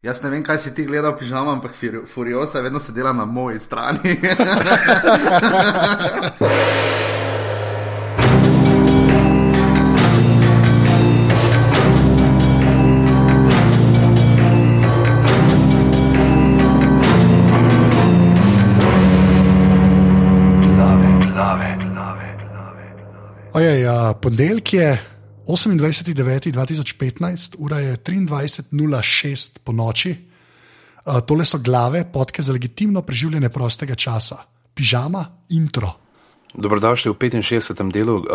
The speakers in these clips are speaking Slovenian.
Jaz ne vem, kaj si ti gledal, pižama, ampak Furiosa vedno sedela na moji strani. Ojej, ponedeljek je 28.9.2015, ura je 23.06 po noči. Uh, tole so glave, podke za legitimno preživljanje prostega časa, pižama, intro. Dobrodošli v 65. delu uh,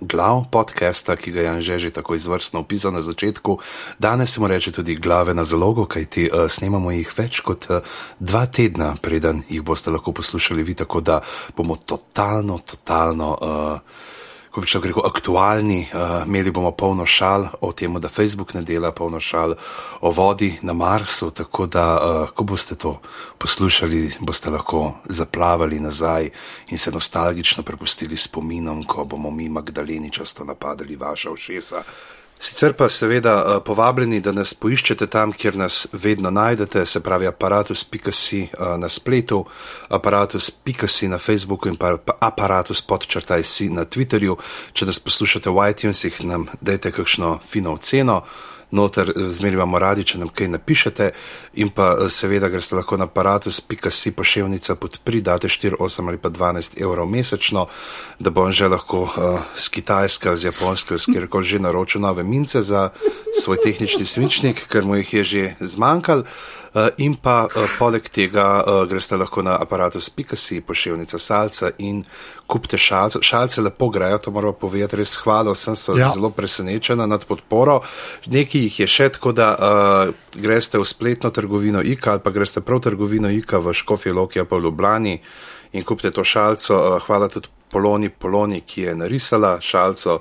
glav podcasta, ki ga je Anže že tako izvrstno opisal na začetku. Danes se mu reče tudi glave na zalogo, kajti uh, snemamo jih več kot uh, dva tedna, preden jih boste lahko poslušali vi, tako da bomo totalno, totalno. Uh, ko bi šel rekel, aktualni. Uh, imeli bomo polno šal o tem, da Facebook ne dela, polno šal o vodi na Marsu. Tako da, uh, ko boste to poslušali, boste lahko zaplavali nazaj in se nostalgično prepustili spominom, ko bomo mi Magdaleni často napadali vaša ušesa. Sicer pa seveda eh, povabljeni, da nas poiščete tam, kjer nas vedno najdete, se pravi aparatus.si eh, na spletu, aparatus.si na Facebooku in pa aparatus podčrtaj si na Twitterju. Če nas poslušate v iTunesih, nam dajte kakšno fino oceno noter, zmeri imamo radi, če nam kaj napišete, in pa eh, seveda greste lahko na aparatus.si pošiljnica podpri, date 4, 8 ali pa 12 evrov mesečno, da bom že lahko uh, z Kitajske, z Japonske, z kjerkoli že naročil nove mince za svoj tehnični svinčnik, ker mu jih je že zmanjkalo. Eh, in pa uh, poleg tega uh, greste lahko na aparatus.si, pošiljnica salca in kupite šalce. Šalce lepo grejo, to moramo povedati, res hvala, sem ja. zelo presenečena nad podporo. Nekaj jih je še tako, da uh, greste v spletno trgovino IKA ali pa greste prav v trgovino IKA v Škofje Lokija pa v Ljubljani in kupite to šalco. Uh, hvala tudi Poloni Poloni, ki je narisala šalco.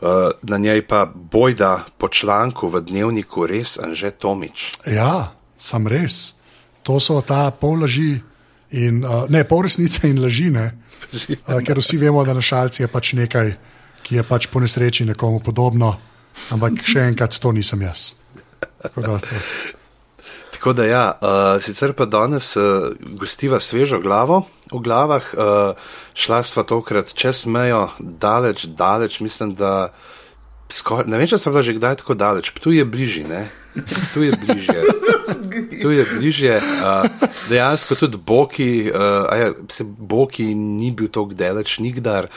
Uh, na njej pa bojda po članku v dnevniku res Anže Tomič. Ja, sam res. To so ta pol laži, in, uh, ne pol resnice in laži, uh, ker vsi vemo, da našalci je pač nekaj, ki je pač po nesreči nekomu podobno, ampak še enkrat to nisem jaz. Tako da, ja, uh, sicer pa danes uh, gostiva svežo glavo v glavah, uh, šla sva tokrat čez mejo, daleč, daleč, mislim, da skor, ne vem, če smo bila že kdaj tako daleč, tu je bližje, ne, tu je bližje tu je bližje. Uh, dejansko tudi Boki, uh, ja, se Boki ni bil tako daleč nikdar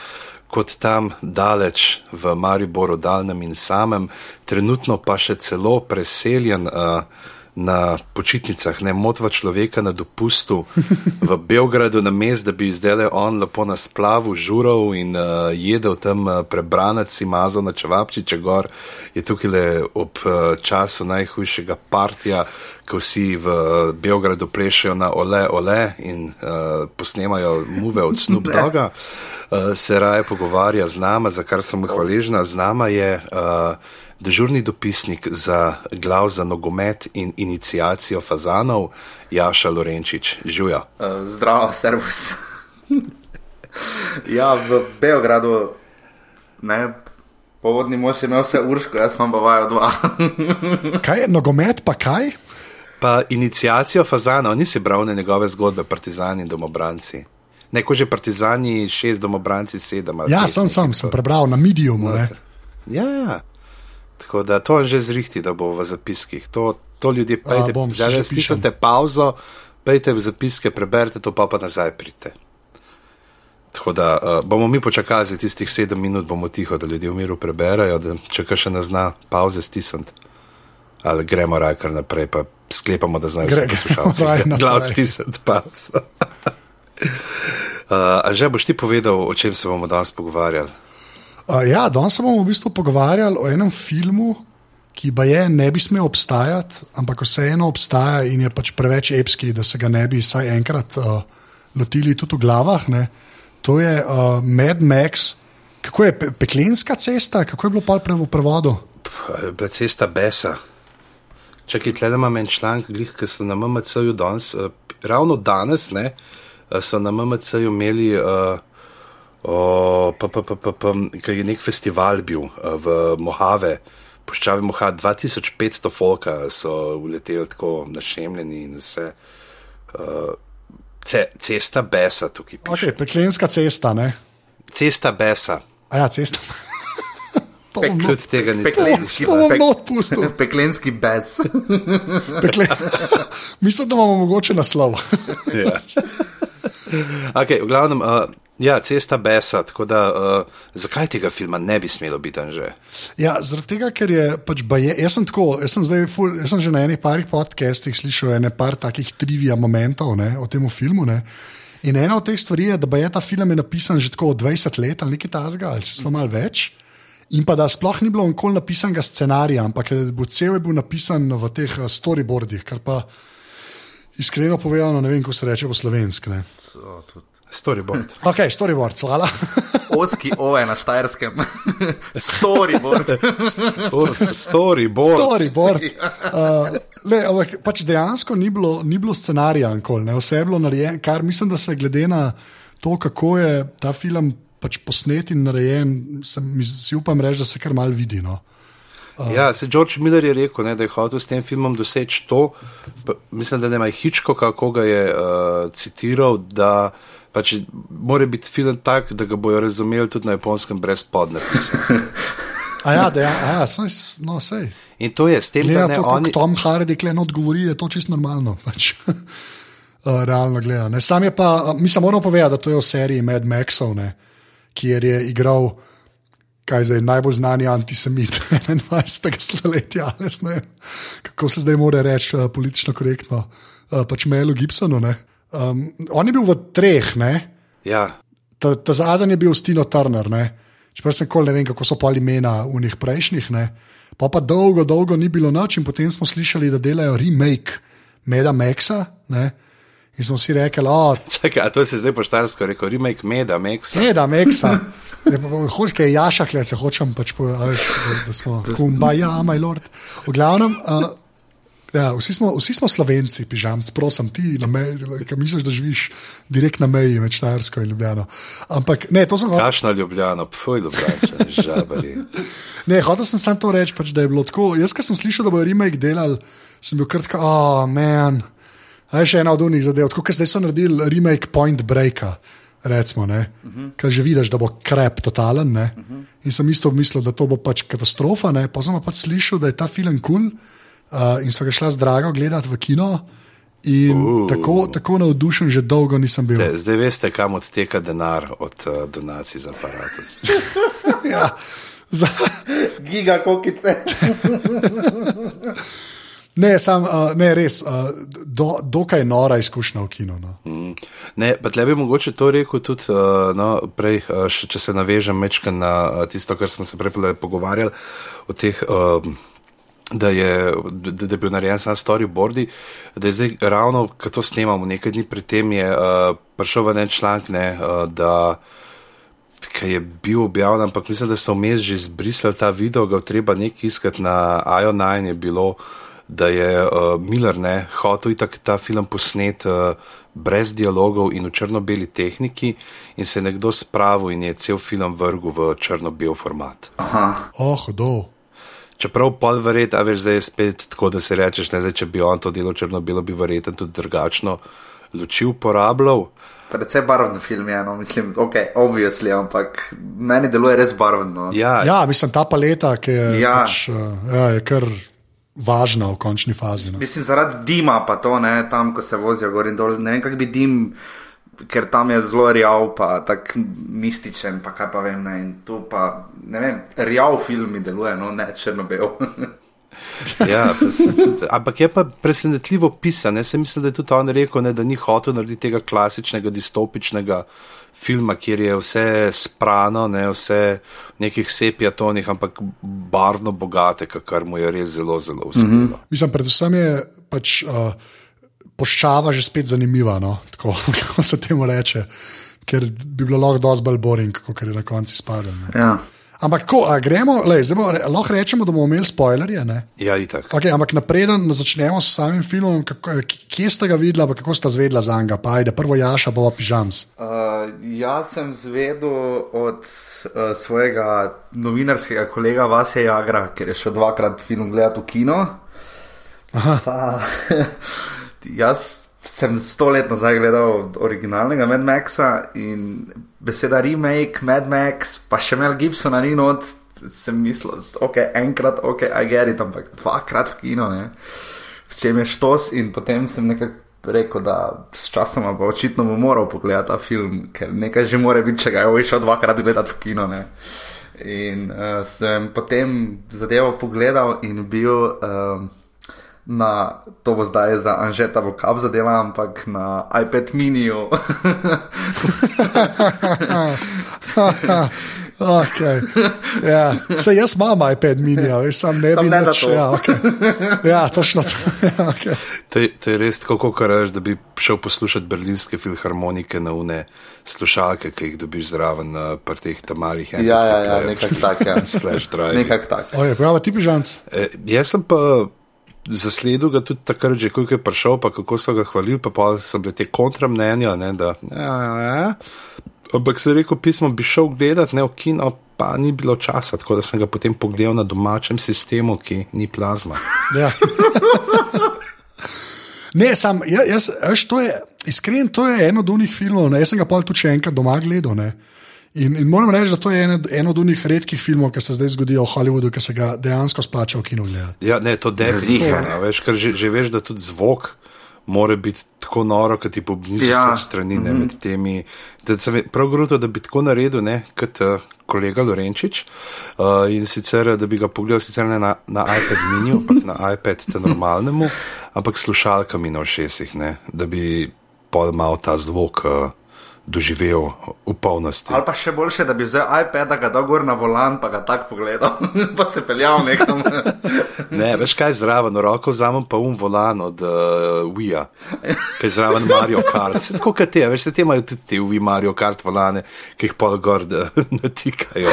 kot tam daleč v Mariboru, daljnem in samem, trenutno pa še celo preseljen. Uh, na počitnicah, ne motva človeka na dopustu v Beogradu, na mest, da bi zdaj le on lepo na splavu žural in uh, jedel tam uh, prebranec, si mazal na čevapčiče gor, je tukaj le ob uh, času najhujšega partija, ko vsi v uh, Beogradu plešajo na ole, ole in uh, posnemajo muve od Snoop Doga. Uh, se raje pogovarja z nama, za kar sem hvaležna. Z nama je uh, dežurni dopisnik za glav za nogomet in inicijacijo fazanov, Jaša Lorenčič. Žuja. Uh, zdravo, servus. ja, v Beogradu, ne, povodni mož je imel vse urško, jaz pa vajo dva. kaj je nogomet, pa kaj? Pa inicijacijo fazanov, nisi bral njegove zgodbe, partizani in domobranci. Neko že partizani, šest domobranci, sedem. Ja, sem, sem, sem prebral na mediumu. Ja, ja. Tako da to je že zrihti, da bo v zapiskih. To, to ljudje pejte, zdaj stisnite pauzo, pejte v zapiske, preberite to, pa pa nazaj pridite. Tako da uh, bomo mi počakali za tistih sedem minut, bomo tiho, da ljudje v miru preberajo, da če kaj še ne zna, pauze stisnite. Ali gremo raj kar naprej, pa sklepamo, da znajo vse poslušalci. Glav stisnite pauzo. uh, a že boš ti povedal, o čem se bomo danes pogovarjali? Uh, ja, danes bomo v bistvu pogovarjali o enem filmu, ki pa je ne bi smel obstajati, ampak vseeno obstaja in je pač preveč epski, da se ga ne bi vsaj enkrat uh, lotili tudi v glavah. Ne. To je uh, Mad Max, kako je pe peklenska cesta, kako je bilo pa v prevodu? Bila cesta Besa. Če ki tle imam en članek, ki so na MMC-ju danes, uh, ravno danes, ne, uh, so na MMC-ju imeli. Uh, ki je nek festival bil uh, v Mohave, puščavi moha 2500 folka so uleteli tako našemljeni in vse. Uh, ce, cesta Besa tukaj piše. Okay, peklenska cesta, ne? Cesta Besa. A ja, cesta. Pek- Tudi tega nisem Peklenski, to bom pek- not pustil. peklenski bes. Pekle... Mislim, da imamo mogoče naslov. Ja. Okay, v glavnem, uh, ja, cesta Besa. Tako da, uh, zakaj tega filma ne bi smelo biti že? Ja, zaradi tega, ker je pač baje. Jaz sem, tako, jaz sem, ful, jaz sem že na enih parih podcastih slišal ene par takih trivia momentov ne, o tem filmu. Ne. In ena od teh stvari je, da je ta film je napisan že tako 20 let ali nekaj tasga, ali celo malo več. In pa da sploh ni bilo nikoli napisanega scenarija, ampak je bil cel je bil napisan v teh eh, storyboardih, kar pa iskreno povedano, ne vem, kako se reče po slovenski. Storyboard. Ok, storyboard, hvala. Oski O je na Štajerskem. Storyboard. Storyboard. Storyboard. Uh, le, ampak pač dejansko ni bilo, ni bilo scenarija, nikoli, ne, vse je bilo narejeno, kar mislim, da se glede na to, kako je ta film pač posnet in narejen, sem, si upam reči, da se kar mal vidi. No. Ja, se George Miller je rekel, ne, da je hotel s tem filmom doseči to. Pa, mislim, da ne ima Hitchcock, kako ga je uh, citiral, da pač mora biti film tak, da ga bojo razumeli tudi na japonskem brez podnapisa. A ja, da, a ja saj, no, sej. In to je, s tem, Glede da ne to, oni. Tom Hardy klen odgovori, je to čisto normalno. Pač. Uh, realno gledano. Sam je pa, uh, mislim, moram povedati, da to je v seriji Mad Maxov, ne, kjer je igral, kaj zdaj, najbolj znani antisemit 21. stoletja. jaz ne vem, Kako se zdaj more reči uh, politično korektno, uh, pač Melu Gibsonu. ne. Um, on je bil v treh, ne. Ja, Ta, ta zadnji je bil Stino Turner, ne. čeprav sem kol ne vem, kako so pol imena v njih prejšnjih. Ne. Pa pa dolgo, dolgo ni bilo noč, in potem smo slišali, da delajo remake Meda Maxa. Ne. In smo si rekli, da čakaj, to se zdaj poštarsko rekel, remake Meda, Max. je da Maxa. Hočeš, kaj je Jaša, kaj se hočem pač povedati, da smo kumbaja, moj lord. V glavnem. Uh, Ja, vsi, smo, vsi smo slovenci, pižamc, prosim, ti, ki misliš, da živiš direkt na meji med Štajersko in Ljubljano. Ampak ne, to sem hotel. Kašno ljubljeno, pfuj ljubljano, žabari. Ne, hotel sem samo to reči, pač, da je bilo tako. Jaz, ki sem slišal, da bo remake delal, sem bil kratko, oh, man. A je še ena od unih zadev, tako kot zdaj so naredili remake Point Breaka. Recimo, uh -huh. Kaj že vidiš, da bo krep totalen. Uh -huh. In sem isto mislil, da to bo pač katastrofa. Ne? Pa sem pa pač slišal, da je ta film kul cool, uh, in so ga šla z drago gledati v kino. In uh. tako, tako navdušen že dolgo nisem bil. Zdaj, zdaj veste, kam odteka denar od uh, donacij za aparatus. ja, za, Giga kokice. ne, sam, uh, ne, res, uh, do, dokaj nora izkušnja v kinu. No. Mm. Ne, pa tle bi mogoče to rekel tudi, uh, no, prej, uh, še, če se navežem mečka na uh, tisto, kar smo se prej pogovarjali o teh. Uh, Da je, da, da je bil narejen sam storyboardi, da je zdaj ravno, ko to snemamo, nekaj dni pred tem je uh, prišel v en članek, ne, uh, da je bil objavljen, ampak mislim, da so vmes že izbrisali ta video, ga treba nekaj iskati na IO9 je bilo, da je uh, Miller ne, hotel itak ta film posnet uh, brez dialogov in v črno-beli tehniki in se je nekdo spravil in je cel film vrgel v črno-bel format. Oh, hudo. Čeprav pol verjet, a veš, zdaj je spet tako, da se rečeš, ne, zdaj, če bi on to delo črno-belo, bi verjeten tudi drugačno luči uporabljal. Predvsej barven film je, no, mislim, ok, obvisli, ampak meni deluje res barvno. Ja, Ja, mislim, ta paleta, ki je, Ja. pač, uh, ja, je kar važna v končni fazi. No. Mislim, zaradi dima, pa to ne, tam, ko se vozijo gor in dol, ne vem, kak bi dim, ker tam je zelo rjav, pa tako mističen, pa kaj pa vem, ne, in tu pa, ne vem, rjav film mi deluje, no, ne črno-bel. Ja, ampak je pa presenetljivo pisan. Jaz mislim, da je tudi on rekel, ne, da ni hotel narediti tega klasičnega distopičnega filma, kjer je vse sprano, ne, vse v nekih sepijatonih, ampak barvno bogate, kar mu je res zelo, zelo uspelo. Mm -hmm. Mislim, predvsem je pač uh, poščava že spet zanimiva, no? tako kako se temu reče, ker bi bilo lahko dosti bolj boring, kot je na koncu spadal. ne. ja. Ampak, ko a gremo, lej, re- lahko rečemo, da bomo imeli spoilerje. Ne? Ja, itak. Okay, ampak napreden začnemo s samim filmom. Kako, kje ste ga videli, pa kako ste zvedla za njega? Pa ajde, prvo Jaša, pa pižams. Uh, jaz sem zvedel od uh, svojega novinarskega kolega Vasija Jagra, ker je šel dvakrat film gledati v kino. Pa, jaz sem sto let nazaj gledal originalnega Mad Maxa in beseda remake, Mad Max, pa še Mel Gibsona ni not. Sem mislil, ok, enkrat, ok, I get it, ampak dvakrat v kino, ne. V čem je štos in potem sem nekako rekel, da s časoma pa očitno bom moral pogledati ta film, ker nekaj že more biti, če ga je šel dvakrat gledati v kino. Ne. In uh, sem potem zadevo pogledal in bil um, na, to bo zdaj za Anžeta Vokab zadeva, ampak na iPad miniju. Okay. Ja. Se jaz imam iPad mini, a veš, sam ne Sam bi ne nič-. Ja, okay. ja, točno to. Ja, okay. To je, to je res tako, kot rečeš, da bi šel poslušati berlinske filharmonike na une slušalke, ki jih dobiš zraven na teh tamarih. ja, ja, ja, nekako tak, ja. Splash drive. Nekako tak. Okay, Pravi ti pižams. E, jaz sem pa zasledil ga tudi takrat, že koliko je prišel, pa kako so ga hvalili, pa, pa so bile te kontramnenja, ne, da ja, ja, ja. Ampak se je rekel, pismo bi šel gledat, ne v kino, pa ni bilo časa, tako da sem ga potem pogledal na domačem sistemu, ki ni plazma. Ja. Ne, sam, ja, jaz, veš, to je, iskren, to je eno od unih filmov, ne, jaz sem ga pol tudi še enkrat doma gledal. Ne. In, in moram reči, da to je eno, eno od unih redkih filmov, ki se zdaj zgodijo v Hollywoodu, ki se ga dejansko splača v kinu gledati. Ja, ne, to definitivno. Ziher. a Veš, ker že, že veš, da tudi zvok mora biti tako noro, kot ti pobniš ja. Ja. vseh strani, ne med temi. Da sem prav gruto, da bi tako naredil, ne, kot uh, kolega Lorenčič. Uh, in sicer, da bi ga pogledal sicer ne na, na iPad mini, ampak na iPad te normalnemu, ampak slušalkami na ušesih, ne, da bi pol mal ta zvok. Uh, Doživel v polnosti. Ali pa še boljše, da bi vzel iPad, ga dal gor na volan, pa ga tako pogledal, pa se peljal nekam. Ne, veš kaj zraven, v roko vzamem pa um volan od uh, Wii-a, ki je zraven Mario Kart. Se tako kot te, veš, se te imajo tudi te Wii Mario Kart volane, ki jih pol gor da, natikajo.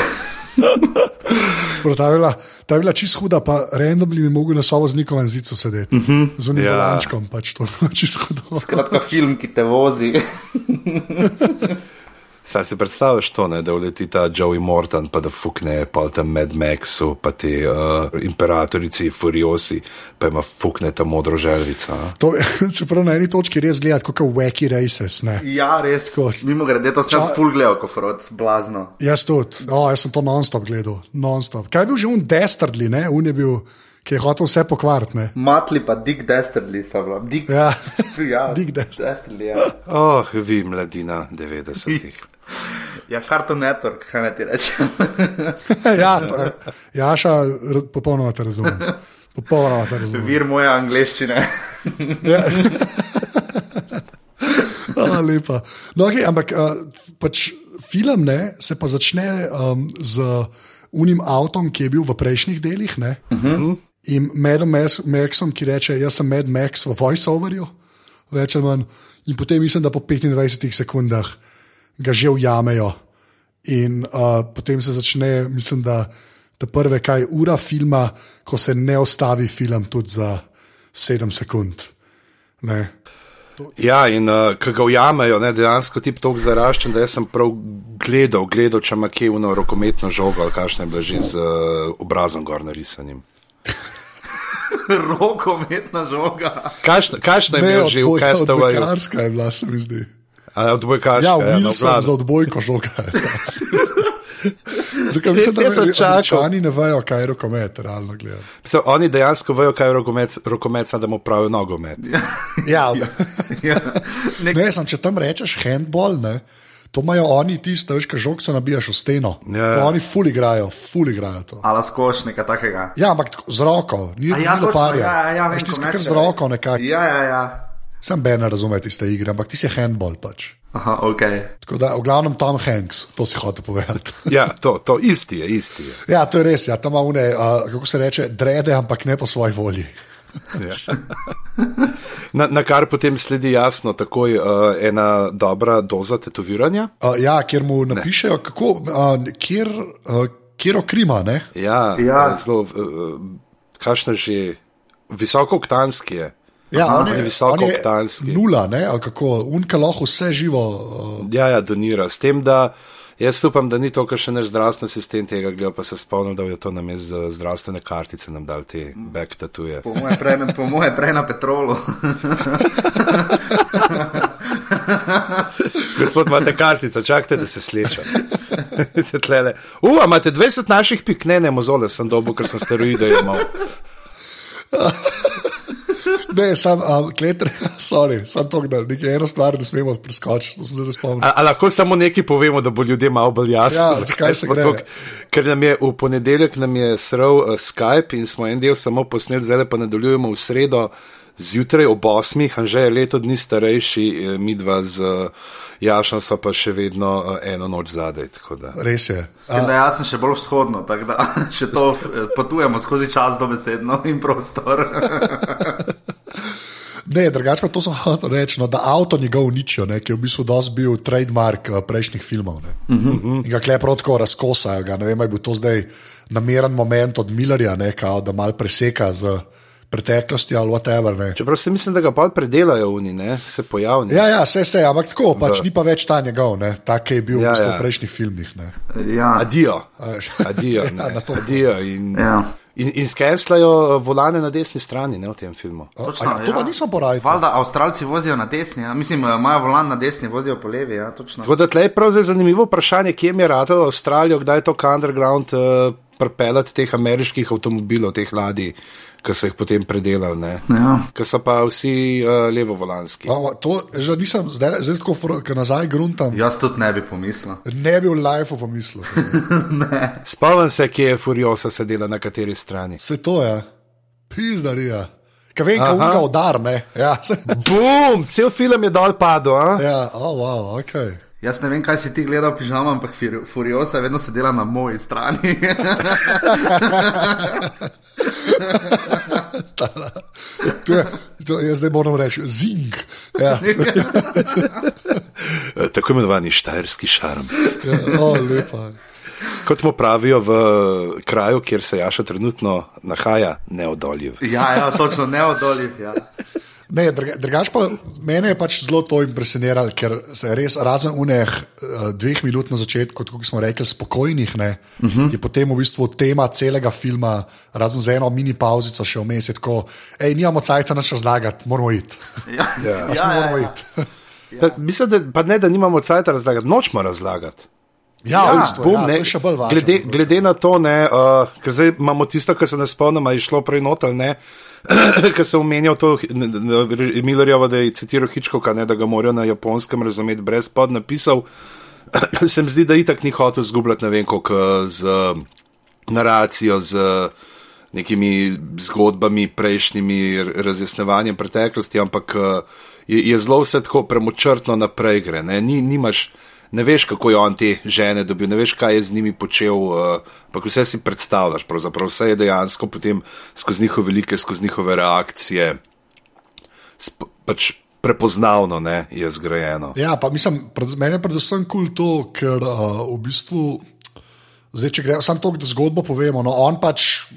Prav, Ta je bila, ta je bila čist huda, pa randomly bi mogel na sovoznikovem zidu sedeti. Uh -huh. Z unim Ja. ja. lančkom, pač to je čist hudo. Skratka, film, ki te vozi. Saj si predstavljaš to, ne, da uleti ta Joey Morton, pa da fukne pol tam Mad Maxu, pa te uh, imperatorici Furiosi, pa ima fukne ta modro želvica. To, je- čeprav na eni točki res gledati, kot wacky races. Ne. Ja, res. Tako. Mimo grede, to sem Ča- full gledal, ko frod, blazno. Jaz tudi, oh, jaz sem to non-stop gledal. Non-stop. Kaj je bil že un Destardly, ne? un je bil, ki je hotel vse pokvariti. ne. Matli pa Dick Dastardly sta bila. Dick, Ja. ja Dick. Dastardly, ja. Oh, vi mladina 90-ih. Ja, Cartoon Network, kaj naj ti rečem. ja, to je- Jaša, ra- popolnoma te razumem. Popolnoma te razumem. Vir moje angleščine. Ja. A, lepa. No, okay, ampak uh, pač film ne, se pa začne um, z unim avtom, ki je bil v prejšnjih delih. Uh -huh. In Madom Max- Maxom, ki reče: Jaz sem Mad Max v voiceoverju, več ali manj. In potem mislim, da po 25 sekundah ga že ujamejo. In uh, potem se začne, mislim, da ta prve kaj ura filma, ko se ne ostavi film tudi za 7 sekund. Ne. Ja, in uh, ko ga ujamejo, ne, dejansko ti tako zaraščen, da sem prav gledal, gledal, če ima kje uno rokometno žogo ali kakšne že z uh, obrazom gor narisanim. Rokometna žoga. Kakšna, kakšna je bila že v Castaway? Odbojkarska je bila, se mi zdi. Odbojkaška. Ja, no, Wilson glavno. za odbojko žoga. se. Zakaj mislim, da sem čakal. Američani ne vejo, kaj je rokomet, realno gledano. Oni dejansko vejo, kaj je rokomet, rokomet samo da mu pravijo nogomet. Ja, Ja. Nek, ne, sem, če tam rečeš handball, ne, to imajo oni tisto, veš, kaj žog se nabijaš v steno. Ja. To oni ful igrajo, ful igrajo to. ala skoš, nekaj takega. Ja, ampak z roko, ni A ja, ni do točno, parja. ja, ja, Veš, ti skakar z roko nekako. Ja, ja, ja. Sam Ben ne razume tiste igre, ampak ti si handball pač. Aha, ok. Tako da, v glavnem Tom Hanks, to si hotel povedati. Ja, to, to isti je, isti je. Ja, to je res. Ja. Tam ima une, uh, kako se reče, drede, ampak ne po svoji volji. Ja. Na, na kar potem sledi jasno takoj uh, ena dobra doza tetoviranja. Uh, ja, kjer mu napišejo, kako, uh, kjer, uh, Kjero krima, ne? Ja, Ja. zelo, uh, kakšno že, visokoktanski je. Ja, Aha, on je, visoko je oktanski. nula, ne? ali kako, unka lahko vse živo. Uh, Ja, ja, donira. S tem, da jaz upam, da ni to, kar še naš zdravstveni sistem tega gleda, pa se spomnim, da je to namest za zdravstvene kartice nam dal te back tatuje. Po moje prej, na- po moje prej na petrolu. Gospod, imate kartico, čakajte, da se sleče. Uf, imate 20 naših pik, ne, ne, mozole sem dobil, ker sem steroide imel. ne, sam, um, kletre, sorry, sam to, da nekaj eno stvar ne smemo preskočiti, to sem zdaj spomnil. A, a lahko samo nekaj povemo, da bo ljudem malo bolj jasno, Ja, zakaj se gre. tok- Ker nam je v ponedeljek nam je sral uh, Skype in smo en del samo posneli, zdaj pa nadaljujemo v sredo zjutraj ob 8. Anže je leto dni starejši, eh, mi dva z uh, Jašom sva pa še vedno eno noč zadaj. tako da. Res je. Tem, da jaz sem še bolj vzhodno, tako da še to eh, potujemo skozi čas dobesedno in prostor. Ne, drugače pa to sem hotel reči, no, da avto njegov uničijo, ne, ki je v bistvu dosti bil trademark uh, prejšnjih filmov. ne. In ga kle prav tako razkosajo. Ga. Ne vem, ali bil to zdaj nameren moment od Millerja, ne, kao, da mal preseka z preteklosti ali whatever. Ne. Čeprav se mislim, da ga pa predelajo oni, ne, se pojavni. Ja, ja, vse se, ampak tako, pač Da. ni pa več ta njegov, ne, tak ki je bil Ja, v, bistvu ja. v prejšnjih filmih. Ne. ja. Adijo, adijo, Ja, ne, na to. adijo. In, Ja. In, in skenslajo volane na desni strani ne, v tem filmu. A, a, ja, to pa nisem porajal. Valjda Avstralci vozijo na desni, ja. mislim, eh, imajo volan na desni, vozijo po levi. Ja, točno. Tako da tle je prav zanimivo vprašanje, kje mi je ratalo Avstralijo, kdaj je to underground uh, pripeljati teh ameriških avtomobilov, teh ladij, ki so jih potem predelali, ne. Ja. Ker so pa vsi uh, levovolanski. A, To že nisem, zdaj, zdaj tako, fro- ker nazaj gruntam. Jaz tudi ne bi pomislil. Ne bi v lifeu pomislil. Spomnim se, kje je Furiosa sedela na kateri strani. Vse to je, pizdarija. Kaj vem, Aha. unga udar, ne. Ja, se, Bum, cel film je dol padel, a? ja oh, wow, ok. Jaz ne vem, kaj si ti gledal, pižama, ampak Fur- Furiosa je vedno sedela na moji strani. To je, to, jaz zdaj moram reči, zing. Ja, Tako imenovani štajerski šarm. ja, oh, lepa. Kot mu pravijo v kraju, kjer se Jaša trenutno nahaja, neodoljiv. ja, ja, točno neodoljiv. Ja. Ne, druga- drugače pa mene je pač zelo to impresioniralo, ker se je res razen uneh uh, dveh minut na začetku, kot smo rekli, spokojnih, ne, uh Mhm. -huh. je potem v bistvu tema celega filma, razen za eno mini pauzico še vmes, je tako, hej, nimamo cajta nič razlagati, moramo iti. Ja. Ja. Ja, ja, moramo ja. iti. Pa, mislim, da, pa ne, da nimamo cajt razlagati, nočemo razlagati. Ja, v Ja, bistvu, Bum, ja, ne, še bolj važno. glede, glede na to, ne, uh, ker zdaj imamo tisto, kar se ne spomnim, ali je šlo prej noter, ne, ker sem omenjal to Millerjevo, da je citiral Hitchcocka, ne, da ga morajo na japonskem razumeti brez podnapisov. se mi zdi, da itak ni hotel zgubljati ne vem koliko z naracijo, z nekimi zgodbami, prejšnjimi razjasnevanjem preteklosti, ampak je, je zelo vse tako premočrtno naprej gre. Ne, Ni, nimaš, ne veš, kako je on te žene dobil, ne veš, kaj je z njimi počel, uh, vse si predstavljaš, pravzaprav vse je dejansko potem skozi njihove velike, skozi njihove reakcije, sp, pač prepoznavno ne, je zgrajeno. Ja, pa mislim, meni je predvsem kul cool to, ker uh, v bistvu, zdaj, če gremo samo to, da zgodbo povemo, no, on pač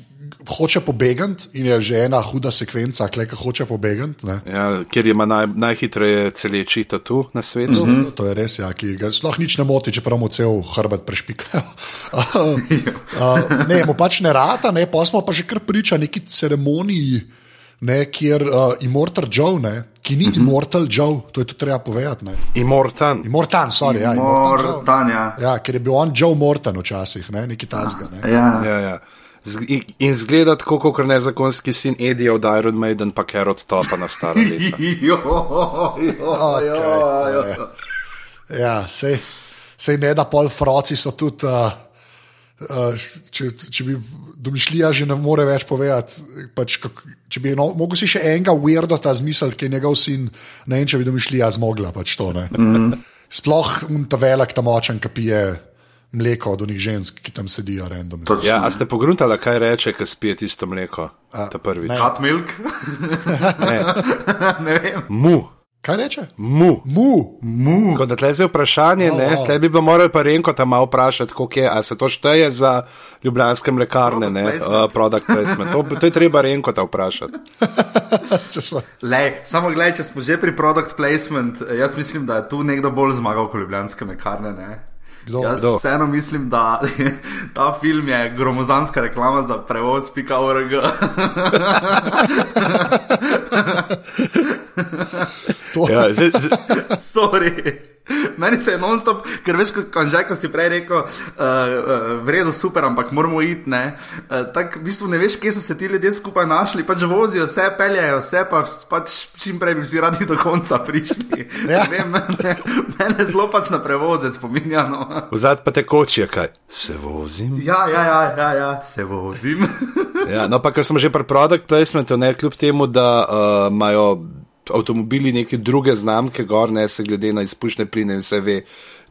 hoče pobegati in je že ena huda sekvenca, kleka hoče pobegati. ne. Ja, ker ima naj, najhitreje celeči tatu na svetu. Mm -hmm. To, to je res, ja, ki ga sploh nič ne moti, čeprav mu cel hrbet prešpikajo. uh, ne, mu pač ne rata, ne, pa smo pa že kar priča neki ceremoniji, ne, kjer uh, Immortal Joe, ne, ki ni Immortal Joe, to je tudi treba povedati. ne. Imortan. Immortan, sorry, ja, Immortan. Mortanja. Ja, ker je bil on Joe Morton včasih, ne, neki tazga. Ne. Ja. Ja, ja. In- zgleda tako, kot nezakonski sin Eddie od Iron Maiden, pa Carrot Topa na stara leta. Jo, jo, Okay, jo, jo. Ja, sej, sej ne da pol froci so tudi. Uh, Uh, če, če bi domišljija že ne more več povedati, pač, kak, če bi no, mogel si še enega weirdo ta zmisel, ki je njegov sin, ne vem, če bi domišljija zmogla. Pač to, mm. Sploh un ta velik, ta močen, ki pije mleko od onih žensk, ki tam sedijo random. Točno. Ja, a ste pogruntali, kaj reče, ko spije tisto mleko? Ta prvič. ne. Hot milk? Ne. ne vem. Mu. Kaj reče? Mu. Mu. Mu. Kot da tle zdaj vprašanje, No, ne, no. tle bi bilo moralo pa Renko tam malo vprašati, koliko je, a se to šteje za ljubljanske mlekarne, Product ne, placement. uh, product placement. To, to je treba Renko ta vprašati. Lej, samo gledaj, če smo že pri product placement, jaz mislim, da je tu nekdo bolj zmagal kot ljubljanske mekarne. Ne? Kdo? Jaz Kdo? vseeno mislim, da ta film je gromozanska reklama za prevoz.org. To, Ja, zdaj, zdaj, Sorry. Meni se je non-stop, ker veš, kot Anžaj, ko si prej rekel, uh, uh, v redu, super, ampak moramo iti. Uh, Tako v bistvu ne veš, kje so se ti ljudje skupaj našli, pač vozijo, vse peljajo, vse pa pač čim prej bi vsi radi do konca prišli. Ja. Vem, mene, mene zelo pač na prevoze spominja. No. vzad pa tekoče, kaj se vozim. Ja, ja, ja, ja, ja, se vozim. Ja, no, pa ker smo že pri product placementu, ne kljub temu, da uh, imajo avtomobili neke druge znamke, gor ne se glede na izpušne pline in vse ve,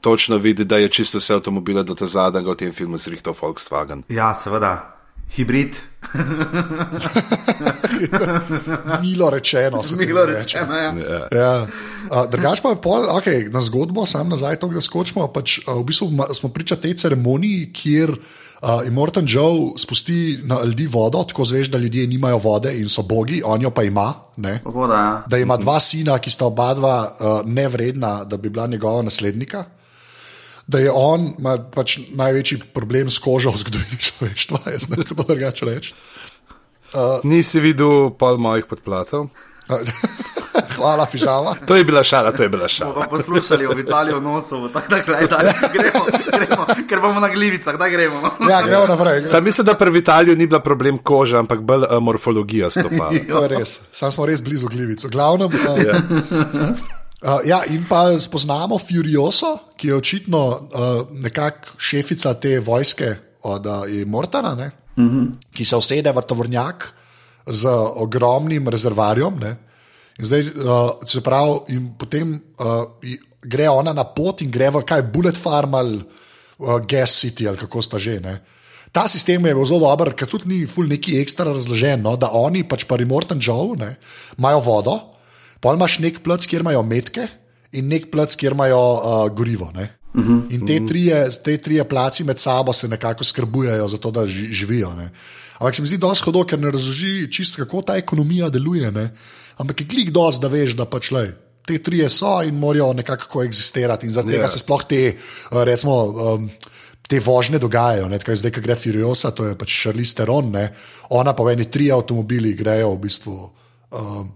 točno vidi, da je čisto vse avtomobile do te zadnjega v tem filmu zrihtal Volkswagen. ja, seveda, hibrid, milo rečeno. se milo temu reče. rečeno. Ja. Ja. Ja. Uh, Drugač pa je pol, okay, na zgodbo, sam nazaj to, da skočimo. Pač, uh, v bistvu smo priča tej ceremoniji, kjer uh, Immortan Joe spusti na ljudi vodo, tako zveš, da ljudje nimajo vode in so bogi, on jo pa ima. Ne? Voda, ja. Da ima dva sina, ki sta oba dva uh, nevredna, da bi bila njegova naslednika. Da je on ima pač največji problem s kožo v zgodovini človeštva, jaz ne vem, kako drugače reči. Nisi videl pol mojih podplatov? Hvala, fižama. To je bila šala, to je bila šala. bomo poslušali o Vitaliju Nosovu, tako da gledaj, da gremo, gremo, ker bomo na glivicah, da gremo. Ja, gremo naprej. Sam mislim, da pri Vitaliju ni bila problem koža, ampak bolj uh, morfologija stopa. To je res, sam smo res blizu glivic. V glavnem. Uh, Uh, ja, in pa spoznamo Furioso, ki je očitno uh, nekakšna šefica te vojske od uh, Mortana, ne, uh -huh. ki se usede v tovornjak z ogromnim rezervarjem. Ne, in zdaj, uh, se pravi, in potem uh, gre ona na pot in gre v kaj Bullet Farm ali uh, Gas City ali kako sta že. Ne. Ta sistem je zelo dober, ker tudi ni ful neki ekstra razložen, no, da oni pač pa Remorten Joe imajo vodo, pol imaš nek plac, kjer imajo metke in nek plac, kjer imajo uh, gorivo. Ne. In te trije, te trije placi med sabo se nekako skrbujejo za to, da ži, živijo. Ne. Ampak se mi zdi dosti hodo, ker ne razloži čisto, kako ta ekonomija deluje. Ne. Ampak je klik dosti, da veš, da pač le. Te trije so in morajo nekako koegzistirati, in zaradi Ja. tega se sploh te, eh, recimo, um, te vožnje dogajajo. Ne? Tako Zdaj, ko gre Furiosa, to je pač Charlize Theron, ne? ona pa v eni tri avtomobili grejo v bistvu um,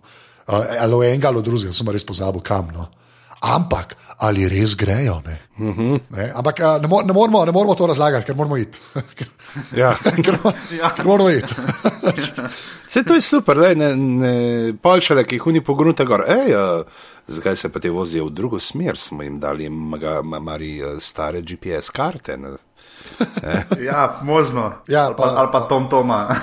uh, ali v enega ali drugega, sem res pozabil kam. No? Ampak ali res grejo? Ne? Uh -huh. ne? Ampak a, ne, mo ne, moramo, ne moramo to razlagati, ker moramo iti. ker, Ja. ker, ker moramo iti. Vse to je super, le, ne, ne polšale, ki jih oni pogrunte gor. Ej, uh, zakaj se pa te vozijo v drugo smer? Smo jim dali maga, ma, mari uh, stare GPS karte. Ne? Ja, možno. Ja, ali, pa, pa- ali pa Tom Toma.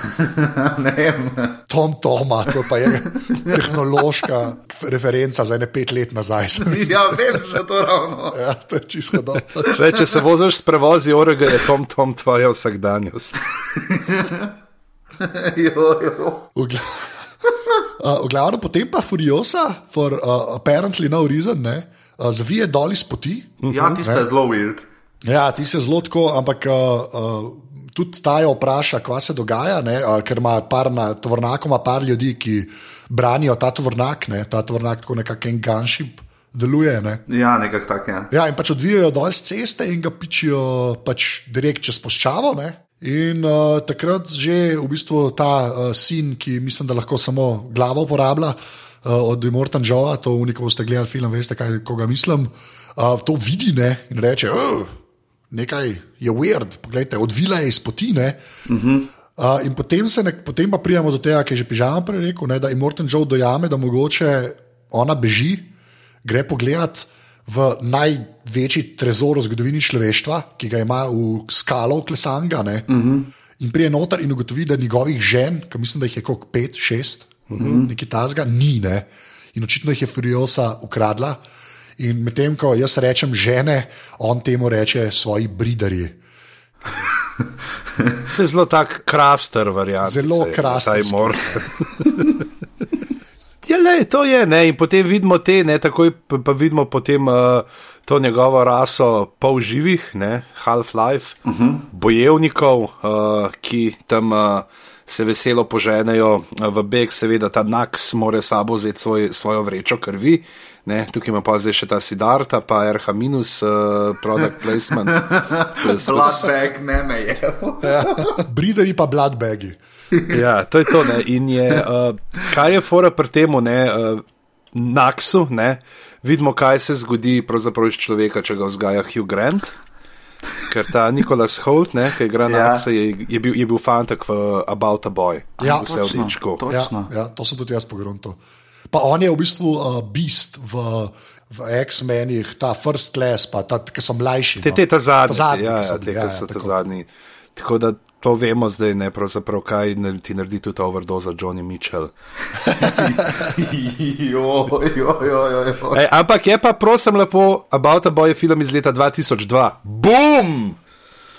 Tom Toma, to pa je tehnološka referenca za ene pet let nazaj. Ja, vem, že to ravno. Ja, to je čisto dobro. Še, če se voziš s prevozi orega, je Tom Tom tvoja vsakdanjost. jo, jo. Uh, v glavnem, potem pa Furiosa, for uh, apparently no reason, ne, uh, zavije dol iz poti. Ja, tiste je zelo weird. Ja, ti se zelo tako, ampak uh, uh, tudi ta jo vpraša, kva se dogaja, ne, uh, ker ima par na tovornaku, ima par ljudi, ki branijo ta tovornak, ne, ta tovornak tako nekako en gunship deluje. Ne. Ja, nekako tak je. Ja, in pač odvijajo dol z ceste in ga pičijo pač direkt čez poščavo. Ne? In uh, takrat že v bistvu ta uh, sin, ki mislim, da lahko samo glavo uporablja, uh, od Immortan Joa, to unika boste gledali film, veste, kaj, koga mislim, uh, to vidi ne? in reče. "Ugh, Nekaj je weird, poglejte, odvila je iz poti. Uh -huh. uh, in potem, se ne, potem pa prijemo do tega, ki je že pižama prej rekel, ne, da Immortan Joe dojame, da mogoče ona beži, gre pogledat v največji trezor v zgodovini človeštva, ki ga ima v skalo Klesanga. Uh -huh. In prije noter in ugotovi, da njegovih žen, ki mislim, da jih je kot pet, šest, uh -huh. nekaj tazga, ni. Ne? In očitno jih je Furiosa ukradla. In medtem, ko jaz rečem žene, on temu reče svoji bridarji. Zelo tak kraster variant. Zelo kraster. Ja, le, to je, ne, in potem vidimo te, ne, takoj pa, pa vidimo potem uh, to njegovo raso pol živih, ne, Half-Life, uh -huh. bojevnikov, uh, ki tam uh, se veselo poženejo uh, v beg, seveda ta Naks mora sabo vzeti svoj, svojo vrečo krvi. Ne, tukaj ima pa zdaj še ta Sidarta, pa RH minus, uh, product placement. Bloodbag ne me je. Ja. Brideri pa bloodbagi. ja, to je to. Ne. In je, uh, kaj je fora pri tem, uh, Naksu, ne, vidimo, kaj se zgodi pravzaprav iz človeka, če ga vzgaja Hugh Grant. Ker ta Nikolaus Holt, ne, ki igra na Ja. Naksa, je, je, bil, je bil fantak v About a Boy. Ja, vse v točno, dečku. to- Ja, ja, to sem tudi jaz pogrunil. Pa on je v bistvu uh, beast v, v X-menih, ta first class, pa ta, ki so mlajši. Te, no. te ta zadnji, Ta zadnji, ja, ja, te, ja, ja, ta zadnji. Tako da to vemo zdaj, ne pravzaprav, kaj ne- ti naredi tudi overdoza Johnny Mitchell. jo, jo, jo, jo, jo. Ej, ampak je pa, prosim, lepo, About a Boy je film iz leta 2002. Bum!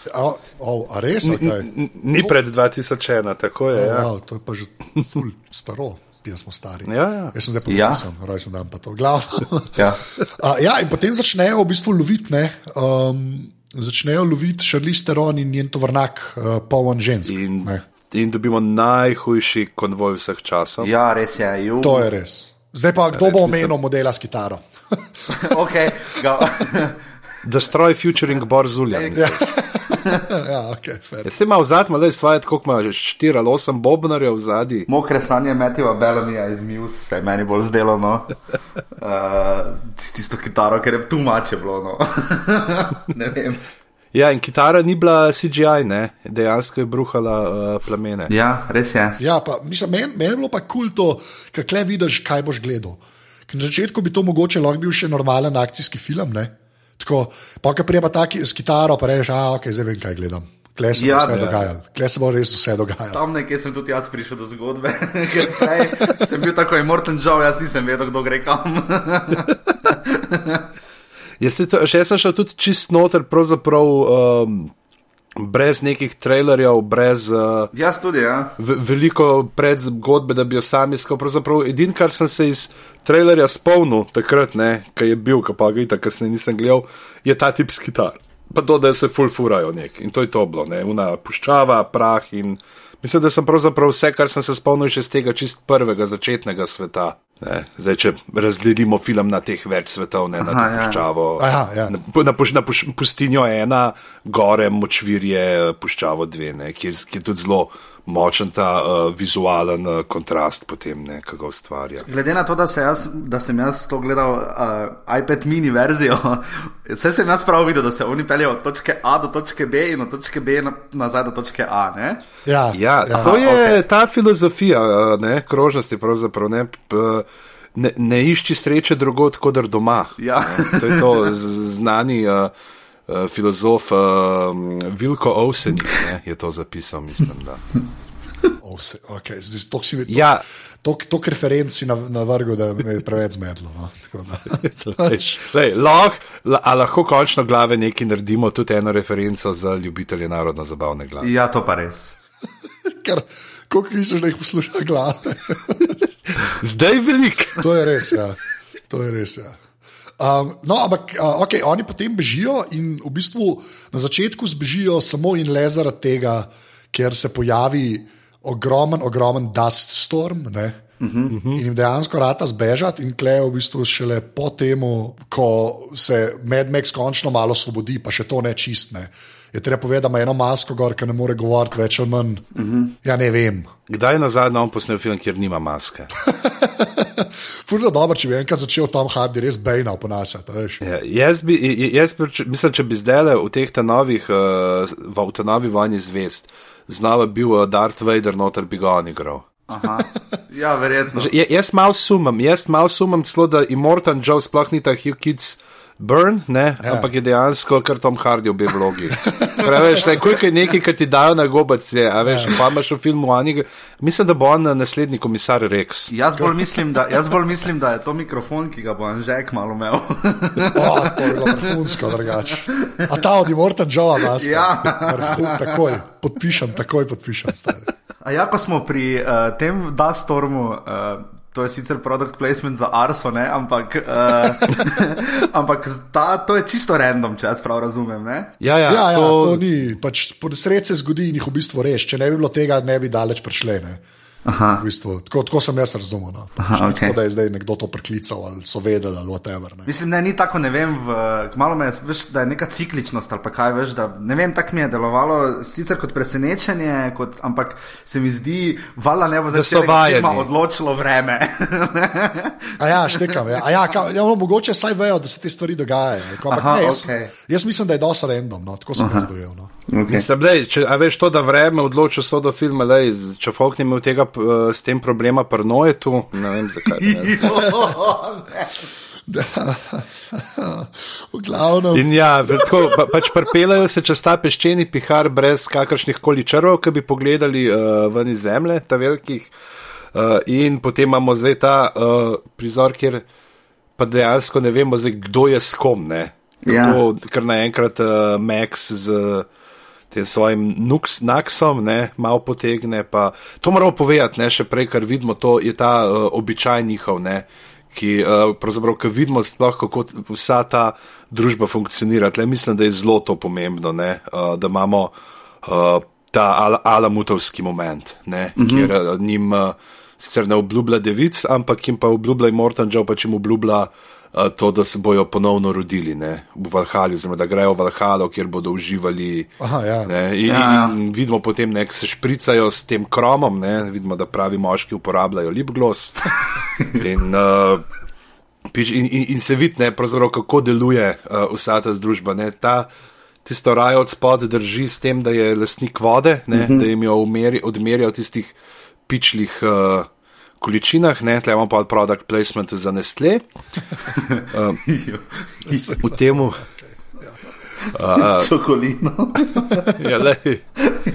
A, o, a res? Okay. N- Ni pred 2001, tako je. Ja. Wow, to je pa že ful staro, spija smo stari. Ja, ja. Jaz sem zdaj Ja. podpisal, ja. rojsten dan pa to. Glavno. Ja. Uh, ja, in potem začnejo v bistvu loviti, ne, um, začnejo loviti Šarliz Teron in njen tovrnak, uh, poln žensk. In, ne. in dobimo najhujši konvoj vseh časov. ja, res je. Ju. To je res. Zdaj pa kdo res, bo mislim- omenil modela s kitaro? okay, ga, Destroy featuring Borzuljan. ja, ja, ok, fair. Ja, se ima v zadnjem, le svoje, koliko ima že 4 ali 8 bobnarjev v zadnji. Mokre stanje Metiva Bellamija iz Muse se je meni bolj zdelo. No. Uh, s tisto kitaro, ker je tu mače bilo. No. ne vem. Ja, in kitara ni bila CGI, ne? dejansko je bruhala uh, plamene. Ja, res je. Ja, pa, mislim, meni men je bilo pa kul cool to, kaj vidiš, kaj boš gledal. Ker na začetku bi to mogoče lahko bil še normalen akcijski film. Ne? Tako, pa ki prija pa taki s kitaro, pa rečeš, a ok, zdaj vem, kaj gledam. Kle se bo Ja, ja, vse ja. dogajalo, kle se bo res vse dogajalo. Tam nekje sem tudi jaz prišel do zgodbe, ker prej sem bil tako Immortal Joe, jaz nisem vedel, kdo gre kam. Jaz, se to, še jaz sem šel tudi čist noter, pravzaprav um, brez nekih trailerjev, brez uh, jaz tudi, ja. ve- veliko predzgodbe, da bi jo sam iskal. Pravzaprav edino, kar sem se iz trailerja spomnil takrat, ki je bil, ki pa ga itak kasneje nisem gledal, je ta tip s kitar. Pa to, da se fulfurajo nek in to je to bilo, ne, una puščava, prah in mislim, da sem pravzaprav vse, kar sem se spomnil še iz tega čist prvega začetnega sveta. Ne. Zdaj, če razdelimo film na teh več svetov, ne na Aha, to ja. puščavo. Aha, ja. Na, na, puš, na puš, pustinjo ena, gore močvirje, puščavo dve, ne, ki, je, ki je tudi zelo močen ta uh, vizualen uh, kontrast, potem ne, ki ga ustvarja. Glede na to, da, se jaz, da sem jaz to gledal uh, iPad mini verzijo, vse sem jaz prav videl, da se oni peljejo od točke A do točke B in od točke B na, nazaj do točke A. Ne? Ja, Ja, ja, to je okay. ta filozofija uh, ne, krožnosti, pravzaprav ne. P, Ne, ne išči sreče drugod, kot doma. Ja. Ne, To je to znani uh, uh, filozof uh, Vilko Ovsenik je to zapisal, mislim. Da. Se, okay. Zdaj, to si mi Ja. to referenci na, na vrhu, da me je preveč zmedlo. No? Tako da- Pač, lahko, la, a lahko končno glave nekaj naredimo, tudi eno referenco za ljubitelje narodno-zabavne glave. ja, to pa res. Ker, koliko misliš, da jih posluša glave? Zdaj velik. To je res, ja. To je res, ja. Um, no, ampak uh, okay, oni potem bežijo in v bistvu na začetku zbežijo samo in le zaradi tega, ker se pojavi ogromen, ogromen dust storm. Ne? Uh -huh. In jim dejansko rata zbežati, in klej v bistvu šele po tem, ko se Mad Max končno malo osvobodi, pa še to ne čistne. Je treba povedati, da ima eno masko gor, ki ne more govoriti več ali manj. Uh -huh. Ja, ne vem. Kdaj je nazadnje on posnel film, kjer nima maske? Furno dobro, če bi enkrat začel Tom Hardy res bejna oponašati. veš. Ja, jaz, bi, j- jaz bi, mislim, če bi zdaj v teh novih, uh, v ta novi vojni zvest, znova bil uh, Darth Vader, noter bi ga on igral. Aha. Ja, verjetno. Že, je- jaz malo sumam, jaz malo sumam celo, da Immortan Joe sploh ni ta Hugh Kids Burn, ne, ja. ampak je dejansko kar Tom Hardy v obe vlogi. Preveč, ne, koliko je nekaj, kar ti dajo na gobac, je, a veš, ja. pa imaš v filmu Anig, mislim, da bo on naslednji komisar Rex. Jaz bolj, mislim, da, jaz bolj mislim, da je to mikrofon, ki ga bo Anžek malo imel. O, to je bilo vrhunsko drugače. A ta od Immortan Joe, vas. Ja. Takoj, podpišem, takoj podpišem. Stari. A ja, ko smo pri uh, tem Dastormu, uh, To je sicer produkt placement za Arso, ne? ampak, uh, ampak ta, to je čisto random, če jaz prav razumem. Ne? Ja, ja, Ja, ja, to, to ni, pač sred se zgodi in jih v bistvu reš. Če ne bi bilo tega, ne bi daleč prišle. Ne. Aha. V bistvu, tako, tako sem jaz razumel. No. Aha, okej. Tako da je zdaj nekdo to preklical ali so vedeli ali whatever. Ne. Mislim, ne, ni tako, ne vem, v, malo me je, veš, da je neka cikličnost ali pa kaj, veš, da ne vem, tako mi je delovalo, sicer kot presenečenje, kot, ampak se mi zdi, vala ne bo Da zdaj celega odločilo vreme. A ja, štekam. Ja, A ja, ka, ja, no, mogoče saj vejo, da se te stvari dogajajo. Ampak Aha, ne, jaz, okej. jaz mislim, da je dosti random. No, tako sem jaz dojel. No. Okay. Mislim, lej, če, a veš to, da vreme odloča sodo filma, lej, z- če folk ni imel tega uh, s tem problema prnoje tu, ne vem zakaj. Ne. V glavnem. In ja, tako, pa, pač pripeljajo se čez ta peščeni pihar brez kakršnih koli črv, ki bi pogledali uh, ven iz zemlje, ta velikih. Uh, in potem imamo zdaj ta uh, prizor, kjer pa dejansko ne vemo, zdaj, kdo je s kom. Ne? Ja. Kako, ker naenkrat uh, Max z uh, tem svojim nuks, naksom ne, malo potegne. Pa, to moramo povedati, ne, še prej, kar vidimo, to je ta uh, običaj njihov. Ne, Ki, uh, pravzaprav, ki vidimo, sploh, kako vsa ta družba funkcionira. Tle mislim, da je zelo to pomembno, ne, uh, da imamo uh, ta al alamutovski moment, ne, uh -huh. kjer uh, njim uh, sicer ne obljublja devic, ampak jim pa obljublja Morton Joe, pa jim obljublja uh, to, da se bojo ponovno rodili ne, v Valhali, oziroma da grejo v Valhalo, kjer bodo uživali. Aha, ja. Ne, in, Ja, ja. in vidimo potem, da se špricajo s tem kromom, ne, vidimo, da pravi moški uporabljajo lipgloss. In, uh, in, in, in se vidi, kako deluje uh, vsa ta združba. Ne, ta, tisto rajo od spod drži s tem, da je lastnik vode, ne, uh -huh. da jim jo umeri, odmerja v tistih pičlih. Uh, Količinah, ne, tle imamo pa product placement za Nestle. V tem, Čokolino. ja.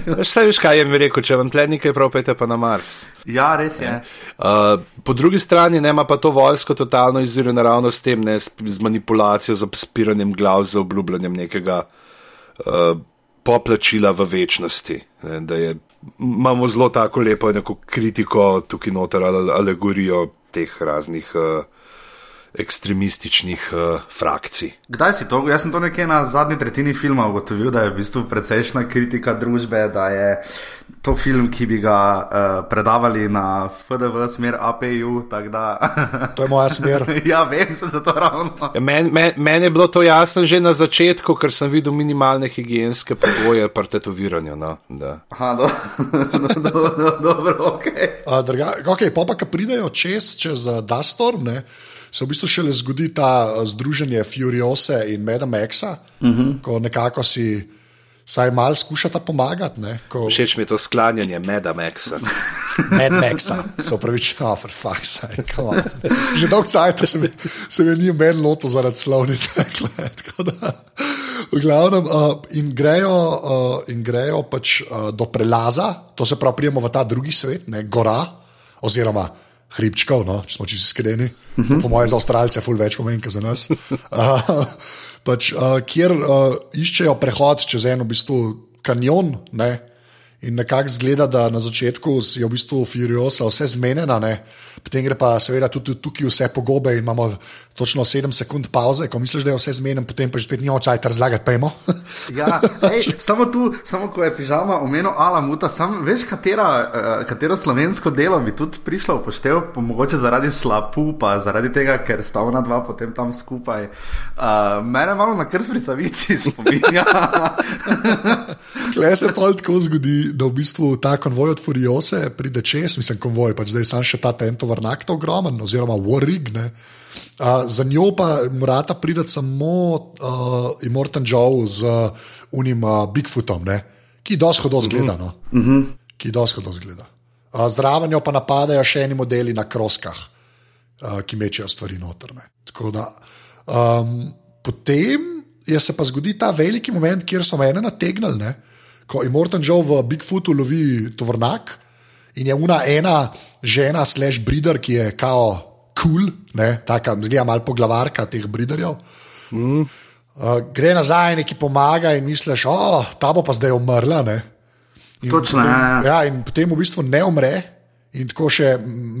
Veš, saj veš, kaj je mi rekel, če vam tle nekaj prav, pejte pa na Mars. ja, res je. Uh, po drugi strani ne, ima pa to vojsko totalno izziv naravno s tem, ne, z manipulacijo, z spiranjem glav, z obljubljanjem nekega uh, poplačila v večnosti. Ne, da je, imamo zelo tako lepo neko kritiko tukaj noter, ali alegorijo teh raznih uh, ekstremističnih uh, frakcij. Kdaj si to? Jaz sem to nekje na zadnji tretjini filma ugotovil, da je v bistvu precejšna kritika družbe, da je to film, ki bi ga uh, predavali na FDV smer APU. Da, To je moja smer. ja, vem, se zato ravno. Ja, Meni men, men je bilo to jasno že na začetku, ker sem videl minimalne higijenske pogoje pri tetoviranju. No, da. Aha, do, do, do, do, dobro, ok. Uh, druga, okay, pa pa, ki pridejo čez, čez uh, Dastorm, ne, se v bistvu šele zgodi ta uh, združenje Furiose in Meda Maxa, uh -huh. ko nekako si vsaj malo skušata pomagati. Ne, ko, Všeč mi je to sklanjanje Meda Maxa. Mad Maxa, se upravičujem, oh, come on. Že dolgo časa se se mi ni meni loto zaradi slovnice. V glavnem, uh, in grejo, uh, in grejo pač, uh, do prelaza, to se pravi, prijemo v ta drugi svet, ne, gora, oziroma hribčkov, no, če smo čisto iskreni. Uh -huh. Po mojem, za Avstralce ful več pomeni, kot za nas. Uh, pač, uh, kjer uh, iščejo prehod čez en v bistvu kanjon. Ne, In nekako zgleda, da na začetku je v bistvu Furiosa vse zmenjena, ne? potem gre pa seveda tudi tukaj vse pogobe in imamo točno 7 sekund pauze, ko misliš, da je vse zmenjeno, potem pa že spet nimamo časa razlagati, pojmo. Ja, ej, samo tu, samo ko je pižama omenil Alamuta, sam veš, katera, uh, katero slovensko delo bi tudi prišlo v poštev, pa mogoče zaradi slapu, pa zaradi tega, ker sta ona dva potem tam skupaj. Uh, mene malo na krst pri savici spominja. Klej se pa tako zgodi, da v bistvu ta konvoj od Furiose pride čez, mislim, konvoj, pač zdaj sam še ta tentovrnak ta ogromen, oziroma Warrig. Ne. Uh, za njo pa morata priti samo uh, Immortan Joe z unim uh, Bigfootom, ne, ki dosto hodo zgleda. No. Uh -huh. Ki dosto hodo zgleda. Uh, Zdraven jo pa napadajo še eni modeli na kroskah, uh, ki mečejo stvari notrne. Da um, potem je se pa zgodi ta veliki moment, kjer so mene nategnili, ne? ko Immortan Joe v Bigfootu lovi tovrnak in je una ena žena, slash breeder, ki je kao kul, cool, tako zgleda malo poglavarka teh breederjev. Mm. Uh, gre nazaj, neki pomaga in misliš, oh, ta bo pa zdaj umrla. Ne? In Točno, potem, ja, ja. ja, in potem v bistvu ne umre In tako še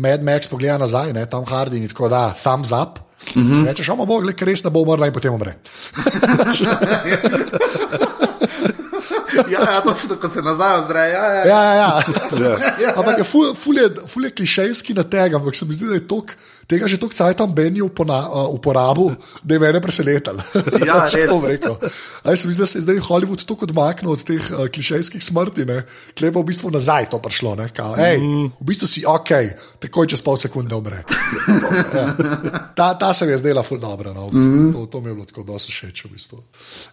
Mad Max pogleda nazaj, ne, tam Hardy in tako da, thumbs up. Mm -hmm. Rečeš, omo bog, ker res ne bo umrla in potem umre. Ja, ja točno, ko se nazaj ozre. Ja, ja. Ja, ja, ja. ja. Ampak je ful, ful, je, ful je klišejski na tega, ampak se mi zdi, da je tok, tega že toliko cajt tam Benji uporabil, da je mene presenetal. Ja, Če to rekel. Aj, se mi zdi, da se je zdaj Hollywood tako odmaknil od teh uh, klišejskih smrti, ne. Klepa v bistvu nazaj to prišlo. Ne. Kao, ej, v bistvu si ok, takoj čez pol sekunde umre. To, ja. ta, ta se mi je zdela ful dobra. No, v bistvu. to, to mi je bilo tako dosti všeč. V bistvu.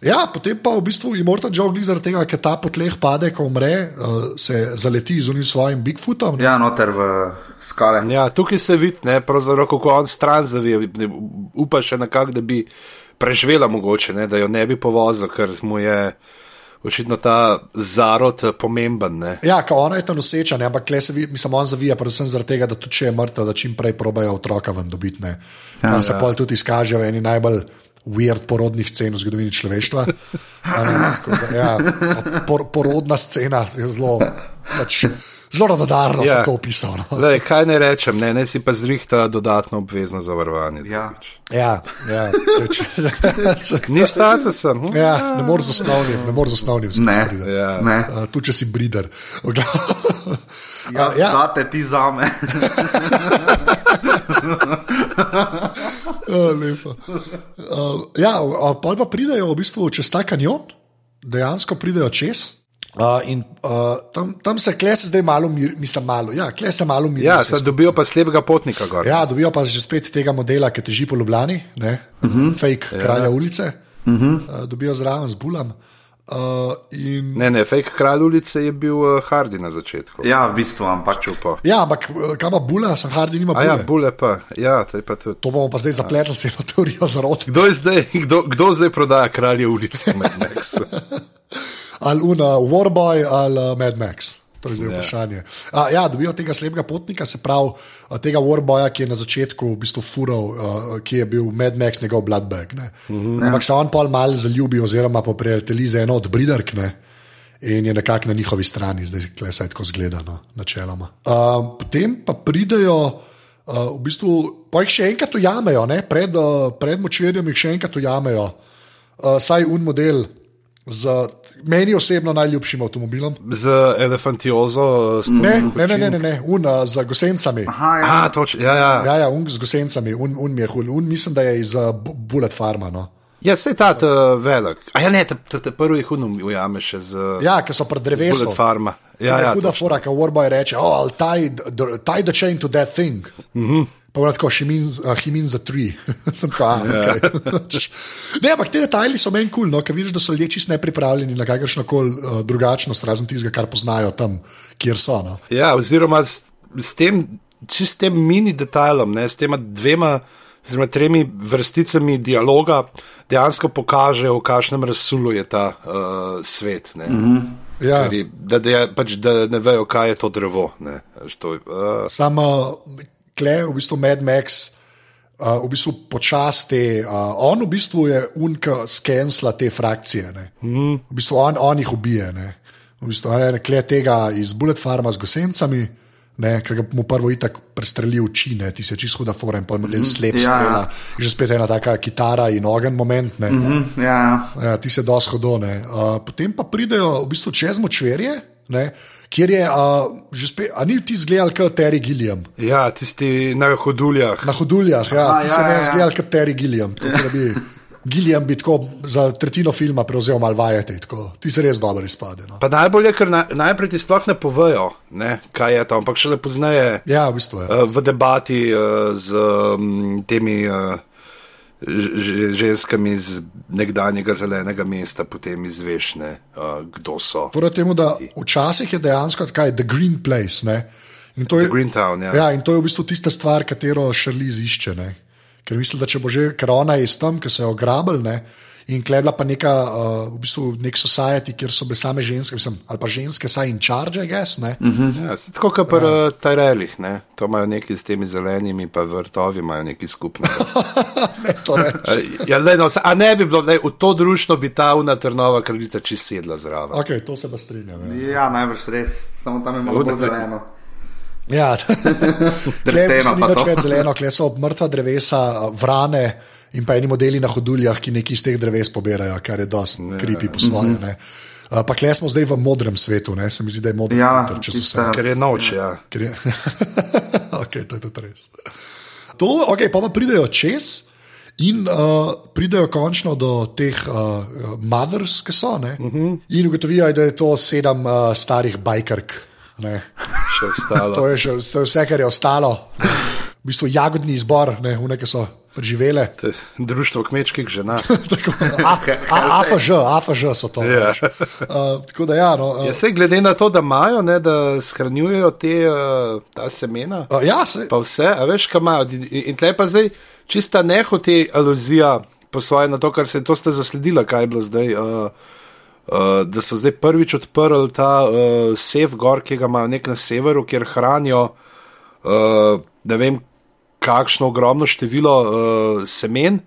Ja, potem pa v bistvu Immortal Joe glih zaradi tega, ker ta po tleh pade, ko umre, uh, se zaleti z unim svojim Bigfootom. ne. ja, noter v skale. Ja, tukaj se vidi, ne, pravzaprav, kako on stran zavije, ne, upa še nekako, da bi preživela mogoče, ne, da jo ne bi povozil, ker mu je očitno ta zarod eh, pomemben. Ne. Ja, ka ona je ta noseča, ne, ampak tle se vi, mislim, on zavija, predvsem zaradi tega, da tudi če je mrtev, da čim prej probajo otroka ven dobiti. ne. Kar se pol tudi izkaže v eni najbolj. Weird porodnih scen v zgodovini človeštva. Ne, tako da, ja, por, porodna scena je zelo, pač, zelo radodarno ja. Ja. sem to opisal. No. Lej, kaj ne rečem, ne, ne si pa zrihta dodatno obvezno zavarovanje. Ja. Ja, ja, če, če, Ni statusa. Hm? ja, ne moreš z osnovnim, ne moreš z osnovnim Ne, skozi. Ja. ne. Uh, tu če si brider. Glavu- Jaz, ja. zate, ti zame. Uh, lepo. uh, ja, pa pa pridejo v bistvu čez ta kanjon, dejansko pridejo čez. Uh, in uh, tam, tam se klese zdaj malo, mir, mislim, malo, ja, klese malo mir. Ja, sad dobijo pa slepega potnika gor. ja, dobijo pa že spet tega modela, ki teži po Ljubljani, ne, uh Mhm. -huh. fake ja. kralja ulice. Uh -huh. uh, dobijo zraven z bulam. Uh, in, Ne, ne, fake kralj ulice je bil uh, Hardy na začetku. Ja, v bistvu, ampak Čupo. ja, ampak uh, kaj pa bula, sem Hardy nima A bule. ja, bule pa, ja, to je pa tudi. To bomo pa zdaj zapletli celo teorijo zarote. Kdo, zdaj, kdo, kdo zdaj prodaja kralje ulice med Maxu? ali Una Warboy ali uh, Mad Max. To je zdaj Ja. vprašanje. A, ja, dobijo tega slepega potnika, se pravi tega Warboya, ki je na začetku v bistvu fural, uh, ki je bil Mad Max njegov bloodbag. Ne. Mm -hmm. Ampak se on pa mal zaljubi, oziroma pa prijatelji za eno od bridark. Ne. In je nekako na njihovi strani, zdaj se tako zgleda, no, načeloma. Uh, potem pa pridejo, uh, v bistvu, pa jih še enkrat ujamejo, ne? pred, uh, pred močvirjem jih še enkrat ujamejo, uh, saj un model z meni osebno najljubšim avtomobilom. Z elefantiozo, s Ne, ne, ne, ne, ne, ne. un uh, z gosencami. Aha, ja. A, točno, ja, ja. Ja, ja, un z gosencami, un, un mi je hul, un mislim, da je iz uh, Bu- Bullet Farma. No. Ja, se ta ta velik. A ja, ne, ta, ta, ta prvi jih unum ujame še z Ja, ki so pred drevesom. Bullet Farma. Ja, ja, huda točno. fora, ki Warboy reče, oh, I'll tie the, tie the chain to that thing. Mm Mhm. -hmm. Pa je tako, he means, uh, he means a tree. Sem ah, Ja. okay. ne, ampak te detajli so meni kul, cool, no, ker vidiš, da so ljudje čist nepripravljeni na kakršno koli uh, drugačnost, razen tistega, kar poznajo tam, kjer so. No. Ja, oziroma s, s tem, čist tem mini detajlom, ne, s tema dvema, oziroma tremi vrsticami dialoga, dejansko pokažejo, v kakšnem razsulu je ta uh, svet. Ne. Mm -hmm. Ja. Da, da, je, pač, da ne vejo, kaj je to drevo. Ne. To, uh, Samo kle, v bistvu Mad Max. Uh, v bistvu počasti, uh, on v bistvu je unka skensla te frakcije. Mm. V bistvu on, on jih ubije. Ne. V bistvu on je kle tega iz Bullet Farma z gosencami, ki ga mu prvo itak prestreli oči, ne. ti se čisto huda fora in pol model slep Ja. strela. Je že spet ena taka kitara in ogen moment. Ne. Mm -hmm. Hm, ja. Ja, ti se dosto hodone. Uh, potem pa pridejo v bistvu čez močverje, ne, kjer je, uh, že spet, a ni ti zgledal kot Terry Gilliam. ja, tisti na hoduljah. Na hoduljah, ja, Aha, ti ja, se ja, meni ja. zgledal kot Terry Gilliam. Bi, Gilliam bi tako za tretjino filma prevzel malo vajeti, tako. ti se res dobro izpade. No. Pa najbolje, je, ker na, najprej ti sploh ne povejo, ne, kaj je to, ampak šele pozneje. Ja, v bistvu je. Eh, v debati uh, z um, temi uh, ženskami iz nekdanjega zelenega mesta, potem izveš, ne, uh, kdo so. Torej, temu, da včasih je dejansko tako, The Green Place. Ne? In to je, Greentown, ja. ja, in to je v bistvu tista stvar, katero Šarliz išče. Ne? Ker misli, da če bo že, ker ona je tam, ki so jo grabili, in klebla pa neka, uh, v bistvu nek society, kjer so bile same ženske, mislim, ali pa ženske, saj in charge, I guess. Ne? Ja, se tako kot pri ja. Tyrellih, ne, to imajo neki s temi zelenimi, pa vrtovi imajo nekaj skupnega. ne, to. Eh, ja, le, no, sa- a ne bi bilo, ne, v to društvo bi ta una trnova kraljica čist sedla zraven. Okay, to se pa strinjam. Ja. ja, najbrž res, samo tam je malo bolj zeleno. Ja, v bistvu ni več zeleno, kle so mrtva drevesa, vrane in pa eni modeli na hoduljah, ki nekaj iz teh dreves pobirajo, kar je dosti kripi po svoje. ne. Uh, Pa kle smo zdaj v modrem svetu, ne? se mi zdi, da je modri Ja, noter, če tista- vse. Ker je noč, ja. Ker je... okay, to je tudi res. To, okay, pa, pa pridejo čez in uh, pridejo končno do teh uh, mothers, ki so. Uh -huh. In ugotovijo, da je to sedem uh, starih bajkark. Ne. Še ostalo. To je, še, to je vse, kar je ostalo. V bistvu jagodni izbor, ne, vne, ki so preživele. Društvo kmečkih žena. Tako, a, a, AFŽ, AFŽ so to. Ja. Uh, tako da, ja, no, uh, Ja, se glede na to, da imajo, ne, da shranjujejo te, uh, ta semena, uh, ja se, pa vse, a veš, kaj imajo. In- tle pa zdaj čista nehote aluzija po svoje na to, kar se to ste zasledila, kaj je bilo zdaj. Uh, Uh, da so zdaj prvič odprli ta uh, sef gor, ki ga imajo nek na severu, kjer hranijo uh, ne vem, kakšno ogromno število uh, semen.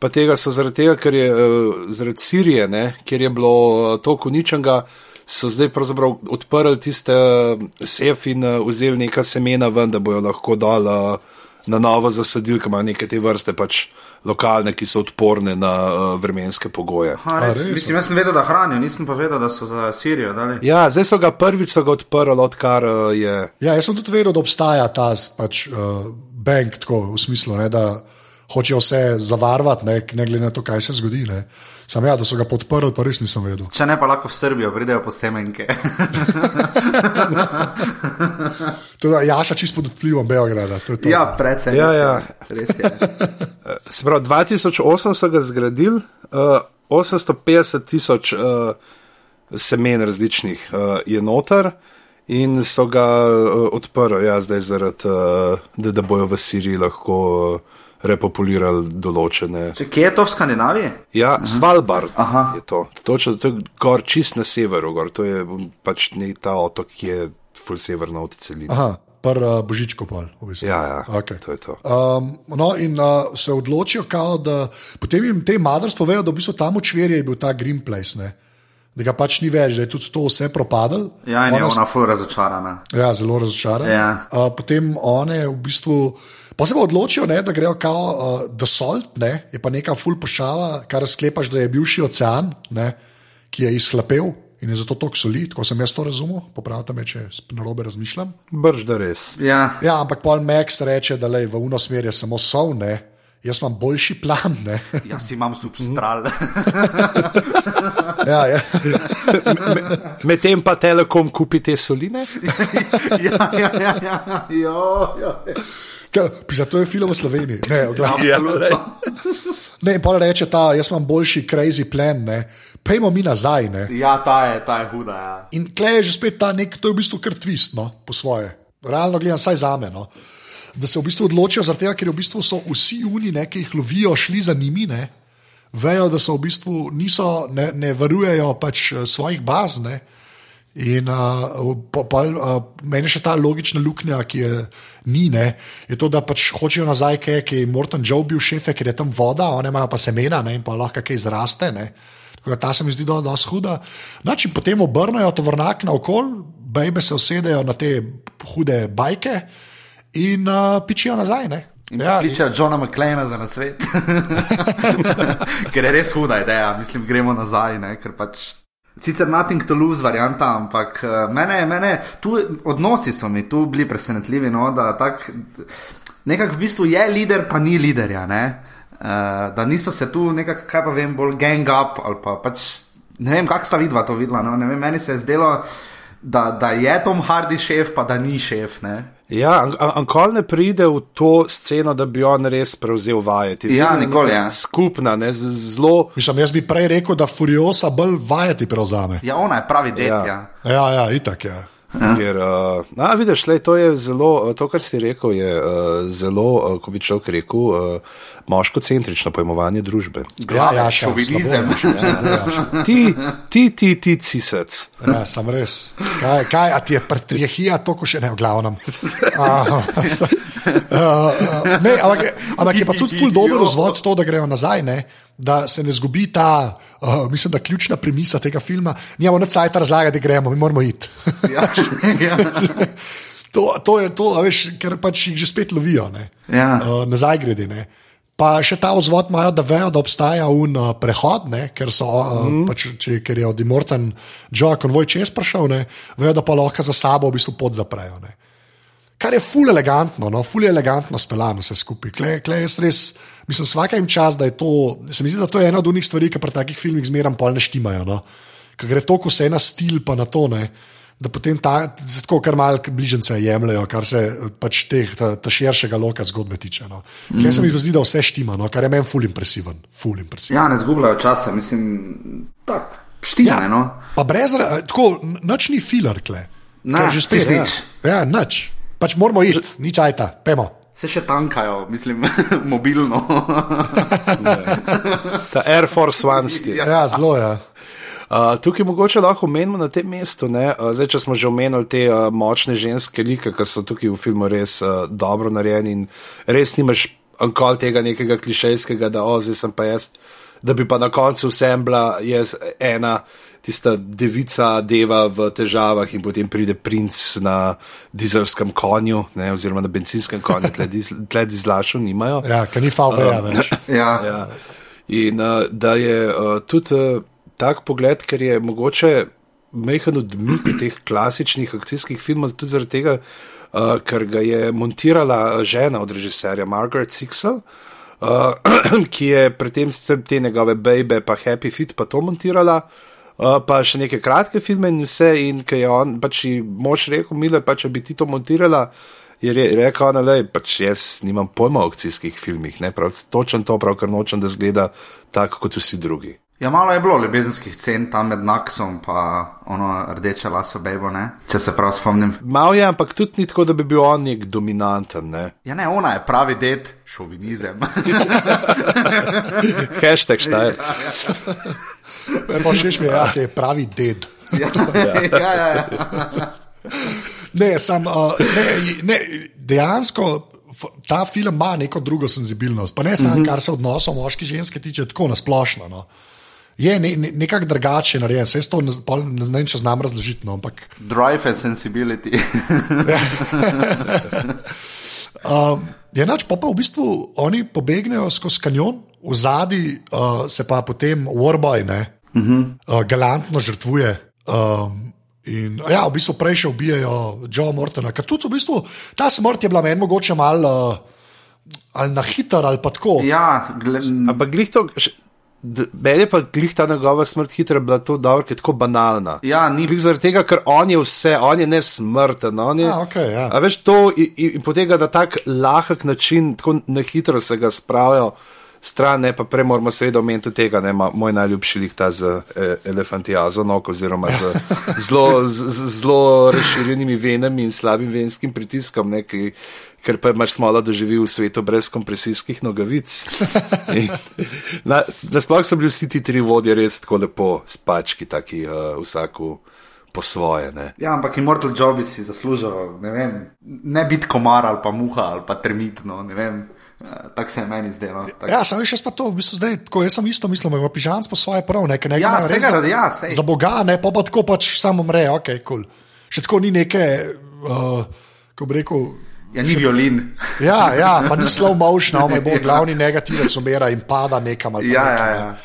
Pa tega so zaradi tega, ker je uh, zaradi Sirije, ne, kjer je bilo uh, toliko uničenega, so zdaj pravzaprav odprli tiste uh, sef in uh, vzeli neka semena ven, da bojo lahko dal uh, na novo zasadili, ki imajo neke te vrste pač lokalne, ki so odporne na uh, vremenske pogoje. Ha, res, A, res? Mislim, jaz sem vedel, da hranijo, nisem pa vedel, da so za Sirijo dali. Ja, zdaj so ga prvič so ga odprli, odkar uh, je. Ja, jaz sem tudi vedel, da obstaja ta pač, uh, bank, tako v smislu, ne, da hočejo vse zavarovati, ne, ne glede na to, kaj se zgodi. Ne. Sam ja, da so ga podprli, pa res nisem vedel. Če ne, pa lahko v Srbijo pridejo po semenke. Tudi Jaša čist pod vplivom Beograda. To je to. ja, predvsem. Ja, ja. Res je. Se pravi, 2008 so ga zgradili, uh, 850 tisoč uh, semen različnih uh, je noter in so ga uh, odprli, ja, zdaj zaradi, uh, da, da bojo v Siriji lahko uh, repopulirali določene. Če, kje je to v Skandinaviji? Ja, Svalbard Aha. je to. Točno, to je gor čist na severu, gor. to je um, pač ne ta otok, ki je ful severna od celine. Aha, pr uh, Božičko pol. V bistvu. Ja, ja, Okej. to je to. Um, no, in uh, se odločijo, kao, da potem jim te madrs povejo, da v bistvu tam v čverju je bil ta Green Place, ne? Da ga pač ni več, da je tudi to vse propadlo. Ja, in je Ona ona ful razočarana. Ja, zelo razočaran. Ja. Uh, potem one v bistvu. Pa se pa odločijo, ne, da grejo kao uh, The Salt, ne, je pa neka full pošala, kar sklepaš, da je bivši ocean, ne, ki je izhlapel in je zato tako soli, tako sem jaz to razumel, popravite me, če narobe razmišljam. Brž da res. Ja, Ja. ampak Paul Max reče, da lej, v uno smer je samo sol, ne, jaz imam boljši plan. Ne. Jaz imam substral. Ja, ja. Medtem pa Telekom kupi te soline. ja, ja, ja, ja, jo, jo. Pisa, to je film v Sloveniji. Ne, v glavnem. Ja, ne, in pa reče ta, jaz imam boljši crazy plan, ne. Pejmo mi nazaj. Ne. ja ta, je, ta je huda. Ja. In klej je že spet ta nek, to je v bistvu kar twist, no, po svoje. Realno gledam, saj za me. No. Da se v bistvu odločijo, tega, ker v bistvu so vsi oni, ne, ki jih lovijo, šli za njimi, ne, vejo, da so v bistvu niso, ne, ne varujejo pač eh, svojih baz. Ne. In uh, pa, pa, uh, meni še ta logična luknja, ki je ni, ne, je to, da pač hočejo nazaj, kaj, ki je Morton Joe bil šefe, ker je tam voda, one imajo pa semena ne, in pa lahko kaj zraste. Ne. Tako da ta se mi zdi dosti do huda. Znači, potem obrnejo tovornjak na okol, bejbe se usedejo na te hude bajke in uh, pičijo nazaj. Ne. In ja, kličejo Johna McLeana za nasvet. ker je res huda ideja, mislim, gremo nazaj. Ne, ker pač Sicer nothing to lose varianta, ampak eh, mene, mene tu odnosi so mi tu bili presenetljivi, no, da tak, nekako v bistvu je lider, pa ni liderja. Ne? Uh, da niso se tu nekako, kaj pa vem, bolj gang up ali pa pač ne vem, kako sta vidva to videla. No? Vem, meni se je zdelo, da, da je Tom Hardy šef, pa da ni šef. Ne? Ja, Ankol ne pride v to sceno, da bi on res prevzel vajeti. Ja, nikoli, ja. Skupna, ne, zelo. Mislim, jaz bi prej rekel, da Furiosa bolj vajeti prevzame. Ja, ona je pravi det. Ja. Ja. Ja, ja, itak je. Ja. Ker, uh, a, vidiš, lej, to je zelo, to, kar si rekel, je uh, zelo, uh, ko bi človek rekel, uh, moško-centrično pojmovanje družbe. Glave, ja, šovinizem. Ja, Ti, ti, ti, ti, cisec. ja, sem res. Kaj, kaj a ti je patriarhija, to ko še ne v glavnem. Uh, uh, ne, ampak, ampak je pa tudi ful dober vzvod to, da grejo nazaj. Ne? Da se ne zgubi ta, uh, mislim, da ključna premisa tega filma. Nijamo na cajt razlagati, da gremo, mi moramo iti. Ja, ja. To, to je to, a veš, ker pač jih že spet lovijo, ne. Ja. Uh, nazaj grede. Ne. Pa še ta vzvod imajo, da vejo, da obstaja un uh, prehod, ne, ker, so, uh, mm. pač, če, ker je od Immortan Joe konvoj čez prišel, ne, vejo, da pa lahko za sabo v bistvu pot zaprejo. Ne. Kar je ful elegantno, no, ful elegantno speljano vse skupaj. Kle, kle jaz res, mislim, vsaka jim čas, da je to, se mi zdi, da to je ena od unih stvari, ki pri takih filmih zmeram pol ne štimajo. No. Ker gre toliko vse na stil, pa na to, ne, da potem ta, tako kar malce bližnjice jemljajo, kar se pač teh, ta, ta širšega loka zgodbe tiče. No. Mm. Ker se mi zdi, da vse štima, no, kar je meni ful impresiven. Ful impresiven. Ja, ne zgubljajo časa, mislim, tako, štima. Ja, no. Pa brez, tako, noč ni filar, kle. Ker že spet ja. Ja, nič. Pač moramo iti, nič ajta, pemo. Se še tankajo, mislim, mobilno. Ta Air Force One stil. Ja. Ja, zelo je. Ja. Uh, tukaj mogoče lahko omenimo na tem mestu, ne, uh, zdaj, če smo že omenili te uh, močne ženske like, ki so tukaj v filmu res uh, dobro narejeni in res nimaš ankol tega nekega klišejskega, da o, zdaj sem pa jaz, da bi pa na koncu vsem bila jaz ena. Tista devica deva v težavah, in potem pride princ na dizelskem konju, ne, oziroma na benzinskem konju, tle dizlašo nimajo. Ja, ker ni fal veja več. ja. Ja. In uh, da je uh, tudi uh, tak pogled, ker je mogoče mehen odmik teh klasičnih akcijskih filmov, tudi zaradi tega, uh, ker ga je montirala žena od režiserja Margaret Sixel. Uh, ki je predtem te njegove babe, pa Happy Feet, pa to montirala, uh, pa še neke kratke filme in vse. In ki je on, pač ji mož rekel, mile, pa če bi ti to montirala, je re, rekel, da pač jaz nimam pojma o akcijskih filmih, ne prav točen to, prav ker nočem, da zgleda tako kot vsi drugi. ja, malo je bilo ljubezenskih cen tam med Naksom in ono rdeče laso bejbo, ne? če se prav spomnim. Mal je, ampak tudi ni tako, da bi bil on nek dominanten. Ne? Ja, ne, ona je pravi ded, šovinizem. Hashtag štajerc. Pa všeč mi je, ja, ki je pravi ded. ja, ja, ja, ja. Ne, sam, uh, ne, ne, dejansko ta film ima neko drugo senzibilnost. Pa ne samo, mm -hmm. kar se odnosov moški in ženske tiče, tako nasplošno. No. Je ne, ne, nekako drugače narejen, se jaz to ne, ne znam, če znam razložiti. No, ampak, Drive and sensibility. um, je nač, pa, pa v bistvu oni pobegnejo skozi kanjon, v zadnji uh, se pa potem Warboy ne, uh -huh. uh, galantno žrtvuje. Um, In ja, v bistvu prej še ubijajo Joe Mortona, ker tudi v bistvu ta smrt je bila meni mogoče malo uh, na hiter ali pa tako. ja, Ampak glih to, meni je pa glih ta njegova smrt hitra bila to dobro, ker je tako banalna. ja, ni Glih zaradi tega, ker on je vse, on je nesmrten. On je, A, okej, ja. a veš to in, in, in potem na tak lahek način, tako na hitro se ga spravijo. Stran, ne, pa prej moramo seveda omeniti tega, ne, moj najljubši lik ta z eh, elefantijazo nog, oziroma z zelo, zelo razširjenimi venami in slabim venskim pritiskom, ne, ki, ker pa imaš smola doživi v svetu brez kompresijskih nogavic. In Na, nasploh so bili vsi ti tri vodje res tako lepo spački, taki uh, vsaku po svoje. Ne. Ja, ampak Immortal Joe bi si zaslužil, ne vem, ne biti komar ali pa muha ali pa termitno, ne vem. Eh, Tako se je meni zdelo. Tak- Ja, sem veš, jaz pa to, v bistvu zdaj, tako jaz sem isto mislil, ima pižam po svoje prav, ne, ker ne Ja, saj res ga ja, sej. za Boga, ne, pa pa tako pač samo mre, ok, kul. Cool. Še tako ni neke, uh, ko bi rekel. Ja, ni violin. Ja, ja, pa ni slow motion, ampak bo glavni negativec umira in pada nekam. ali Ja, nekam, ja, ne. ja.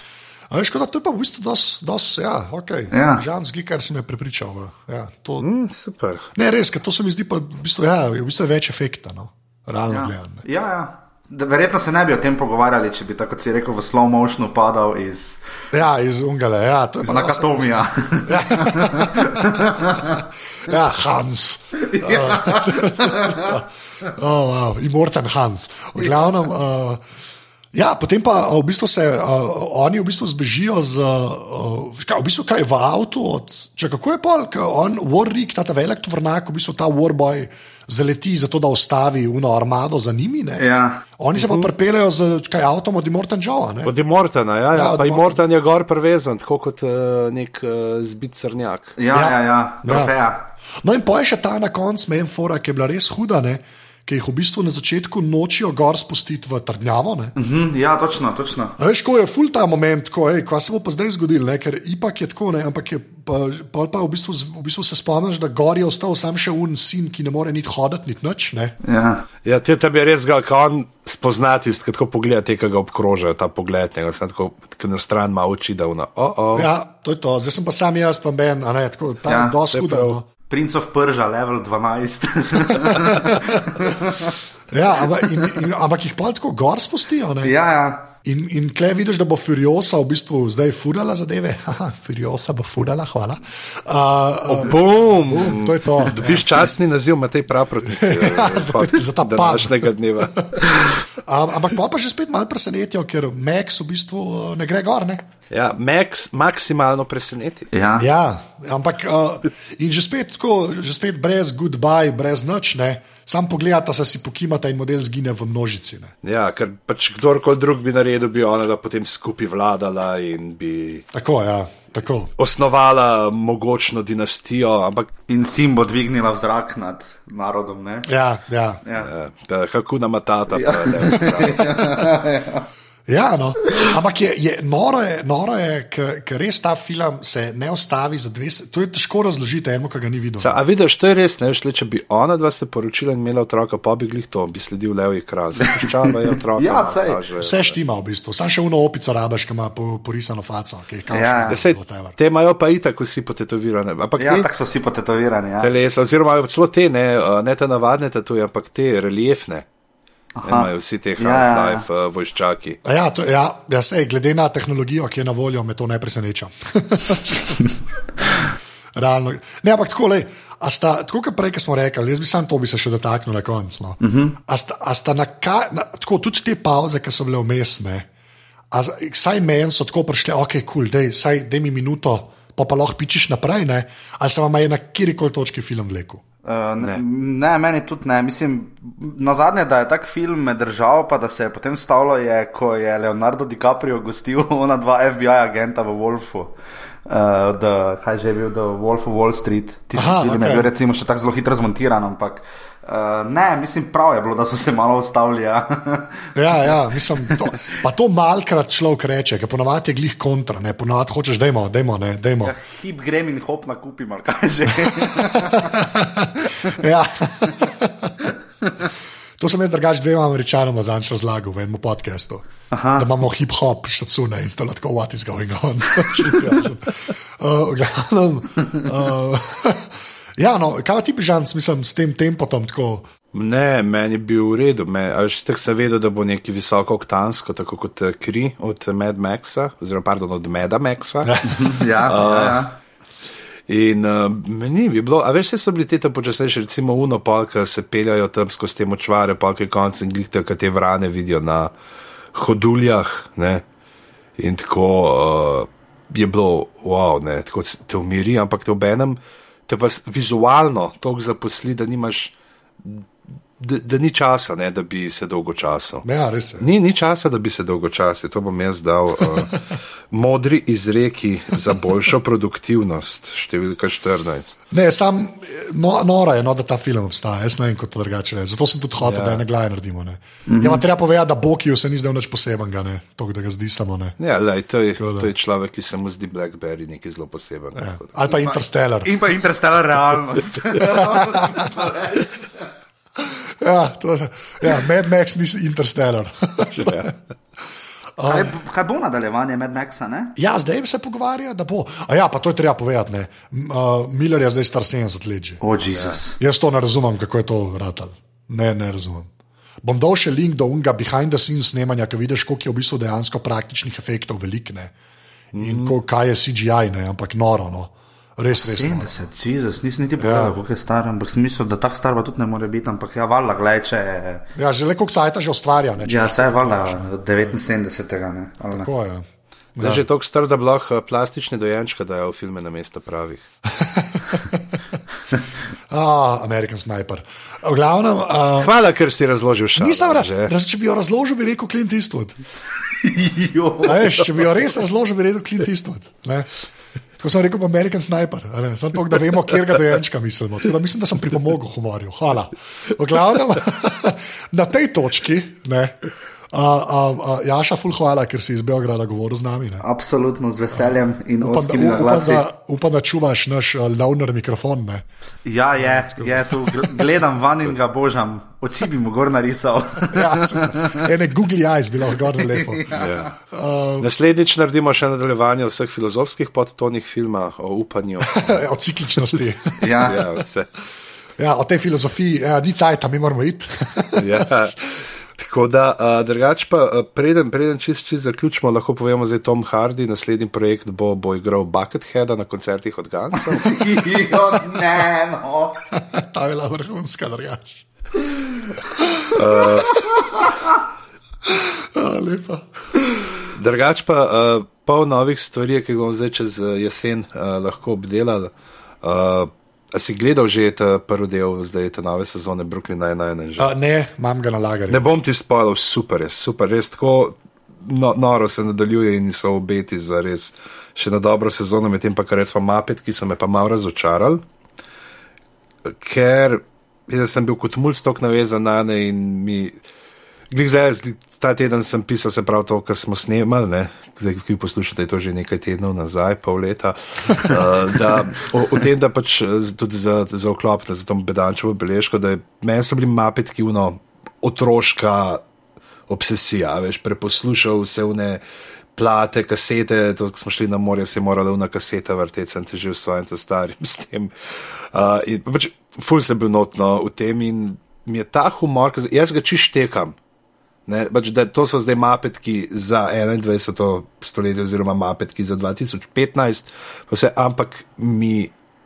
A veš, kot da to je pa v bistvu dos, dos ja, ok. Ja. Žan zgli, kar si me prepričal. v- Ja, to, Mm, super. ne, res, ker to se mi zdi pa v bistvu, ja, je v bistvu več efekta, no, realno Ja, gledano. ja, ja. Da, verjetno se ne bi o tem pogovarjali, če bi tako rekel v slow motionu padal iz, Ja, iz Ungale, ja, to je pa Nakatomija. Ja, Hans. Ja. oh, wow. Immortan Hans. V glavnem, uh, ja, potem pa uh, v bistvu se uh, oni v bistvu zbežijo z, uh, kaj, v bistvu kaj v avtu. Od, če kako je pol, on, Warwick, ta, ta velik tovrnak, v bistvu ta Warboy zaleti za to, da ustavi uno armado za njimi. Ne? Ja. Oni se pa pripeljejo z kaj, avtom od Immortan Joe. Ne? Od Immortana, ja, ja, Ja, ja pa. Immortan je gor prevezan, tako kot uh, nek uh, zbit crnjak. Ja, ja, ja, trofeja. No, in pa je še ta na koncu, mejen fora, ki je bila res huda, ne? Ki jih v bistvu na začetku nočijo gor spustiti v trdnjavo. Ne? Mhm, ja, točno, točno. A veš, ko je ful ta moment, ko je, kaj se bo pa zdaj zgodilo, ne? ker ipak je tako, ne? ampak je pa, pol pa v, bistvu, v bistvu se spomniš, da gor je ostal sam še un sin, ki ne more niti hoditi, niti nič. Ne? Ja. Ja, te tam je res ga, ko on spoznati, ko tako pogleda, te, ki ga obkrožajo, ta pogled, sem tako ko na stran malo oči, da una. Oh, oh. Ja, to je to, zdaj sem pa sam jaz, pa Ben, a ne, tako, ta Ja, ja, Prince of Persia, level 12. Ja, ampak, in, in, ampak jih pa tako gor spustijo. Ne? ja, ja. In, in klej vidiš, da bo Furiosa v bistvu zdaj furala zadeve. Haha, Furiosa bo furala, hvala. Uh, uh, Bum! to je to. Dobiš častni naziv Matej Praprotnik. Ja, za- za ta pub. današnjega dneva. Um, ampak pa, pa že spet malo presenetijo, ker Max v bistvu uh, ne gre gor. Ne? Ja, Max maksimalno preseneti. ja. Ja, ampak uh, in že spet, tako, že spet brez goodbye, brez noč, ne. Sam pogledata se si pokimata in model zgine v množici. Ne. Ja, ker pač kdorkoli drug bi naredil, bi ona da potem skupaj vladala in bi Tako, ja, tako. osnovala mogočno dinastijo, ampak In sim bo dvignila v zrak nad narodom. Ne? Ja, ja. Ja. eh, ta Hakuna Matata. Ja. Pa, ne, Ja, no. Ampak je, je, noro je, noro je ker res ta film se ne ustavi za dve. To je težko razložiti enemu, ki ga ni videl. Sa, a vidiš, to je res, ne veš, le, če bi ona dva se poročila in imela otroka, pa bi glih to, bi sledil levji kralj. Zapuščava je otroka. Ja, no, sej. kaže. Vse štima v bistvu, sam še uno opico rabaš, ki ima po, porisano faco, kao Ja. Ja, sej, te imajo pa itak vsi potetovirane. Ampak Ja, tako so vsi potetovirani. Ja. telesa, oziroma celo te, ne, eh, ne te navadne tatuje, ampak te reliefne. Ne, imajo vsi te Ja, ja, ja. Half-Life ja, ja. vojščaki. A Ja, to, ja, ja sej, glede na tehnologijo, ki je na voljo, me to ne preseneča. Realno. Ne, ampak tako, lej, a sta, tako kot prej, ki smo rekli, jaz bi sam to bi se še dotaknil na koncu. No. Uh -huh. A sta, a sta na, ka, na tako, tudi te pauze, ki so bile z- saj meni so tako prišle, ok, kul, cool, dej, saj dej mi minuto, pa pa lahko pičiš naprej, ne? ali se vam je na kjerkoli točki film vlekel. Uh, ne. ne, meni tudi ne. Mislim, na zadnje, da je tak film me držal, pa da se je potem stavilo, je, ko je Leonardo DiCaprio gostil ona dva FBI agenta v Wolfu. Uh, the, kaj že je bil, The Wolf of Wall Street. Tisti film je okej. bil recimo še tako zelo hitro zmontiran, ampak uh, ne, mislim, prav je bilo, da so se malo ustavili. Ja. Ja, ja, mislim, to, pa to malkrat človek reče, ker ponovadi je glih kontra, ne, ponovadi hočeš, dajmo, dajmo, ne, dajmo. Hip grem in hop nakupim, ali kaj že. Ja. To sem jaz drugač dvema američanoma zanč razlagal v enem podkastu. Da imamo hip-hop štacune in zdaj lahko what is going on. uh, glavnem, uh, ja, no, kaj ti pižam, mislim, s tem tempotom tako. Ne, meni je bil v redu. Me, a veš, tako sem vedel, da bo nekaj visoko oktansko, tako kot eh, kri od Mad Maxa, oziroma pardon, od Meda Maxa. ja, ja, ja. In uh, meni bi bilo, a veš, se so bili te tam počasnejši, recimo uno, ki se peljajo tam skozi te močvare, pa ki konc in glihte, ki te vrane vidijo na hoduljah. Ne? In tako uh, je bilo, wow, ne, tako te umiri, ampak te obenem, te pa s- vizualno toliko zaposli, da nimaš, da, da ni časa, ne, da bi se dolgo časal. Ja. Ni, ni časa, da bi se dolgo časil, to bom jaz dal. Uh, modri izreki za boljšo produktivnost, številka 14. Ne, sam, no, nora je, no, da ta film obstaja, jaz ne vem, kot to drugače reči. Zato sem tudi hotel, ja. da je na glavi naredimo. Ne. Mm -hmm. Ja, treba povedati, da Bokiju se ni zdel nič posebenega, ne, to, da ga zdi samo ne. Ja, lej, to, je, da. to je človek, ki se mu zdi Blackberry nekaj zelo posebnega. Ja. Ali pa Interstellar. In pa interstellar realnost. Ja, to, ja, Mad Max ni Interstellar. Ja. kaj, kaj bo nadaljevanje Mad Maxa? Ne? ja, zdaj se pogovarja, da bo. A ja, pa to je treba povedati. ne. Uh, Miller je zdaj star 70 let. Že. O, oh, Jezus. Jaz to ne razumem, kako je to ratal. Ne, ne razumem. Bom dal še link do unga behind the scenes snemanja, ki vidiš, koliko je v bistvu dejansko praktičnih efektov velik, ne. In mm. kaj je CGI, ne, ampak noro, no. Res, res. noro. 70, Jezus, nisem niti pogledal, Ja. koliko je star, ampak sem mislil, da tak star pa tudi ne more biti, ampak ja, valjda, gledaj, če je. Ja, že le koliko sajta že ustvarja, ne. Ja, saj je valjda 79. Ne, ali ne? Tako je. Zdaj že tako star, da lahko plastične dojenčke dajo v filme na mesto pravih. Ah, American Sniper. V glavnem, uh, Hvala, ker si razložil še. nisem rekel, če bi jo razložil, bi rekel Clint Eastwood. Jo. A Veš, če bi jo res razložil, bi rekel Clint Eastwood. Ne? Ko sem rekel, American Sniper, samo to, da vemo, kje ga dojenčka mislimo. Tako da mislim, da sem pripomogel humorju. Hvala. V glavnem, na tej točki, ne, a, a, a, Jaša, ful hvala, ker si iz Beograda govoril z nami. Ne. Absolutno z veseljem in Upam, da, upam, da, upam, da čuvaš naš uh, launer mikrofon. Ne. Ja, je, je tu gl- gledam van in ga božam, oči bi mu gor narisal. Ja, ene Google eyes bi lahko gor lepo. Ja. Naslednjič naredimo še nadaljevanje vseh filozofskih podtonih filma o upanju. o cikličnosti. Ja. Ja, vse. Ja, o tej filozofiji, ja, ni cajt, mi moramo iti. Ja. Tako da, uh, drugač pa, uh, preden, preden čist, čist zaključimo, lahko povemo, da je Tom Hardy, naslednji projekt bo, bo igral Bucketheada na koncertih od Gansa. Ne, no. Ta je bila vrhunska, drugače. Uh. Lepa. Drugač pa, uh, pol novih stvari, ki bomo zdaj čez jesen uh, lahko obdelali. Uh, a si gledal že ta prvi del, zdaj te nove sezone Brooklyn Nine-Nine? Uh, ne, imam ga na lagarju. Ne bom ti spalil, super je, super, res tako no, noro se nadaljuje in so obeti za res še na dobro sezono, medtem pa kar recimo Mapet, ki so me pa malo razočarali, ker jaz sem bil kot mulj stok navezan na ne in mi. Glej, zdaj, ta teden sem pisal, se pravi, to, kar smo snemali, ne? zdaj, ki poslušate, je to že nekaj tednov nazaj, pol leta. Uh, da, o, o tem, da pač z- tudi za, za oklop, za to bedančevo beležko, da je, meni so bili mapetki uno otroška obsesija, veš, preposlušal vse vne plate, kasete, to, ko smo šli na morje, se je morala una kaseta vrteti, sem te že v svojem ta starim s tem. Uh, in pač, ful sem bil notno v tem in mi je ta humor, jaz ga čištekam. Ne, pač, to so zdaj mapetki za 21. stoletje, oziroma mapetki za 2015, pa vse, ampak mi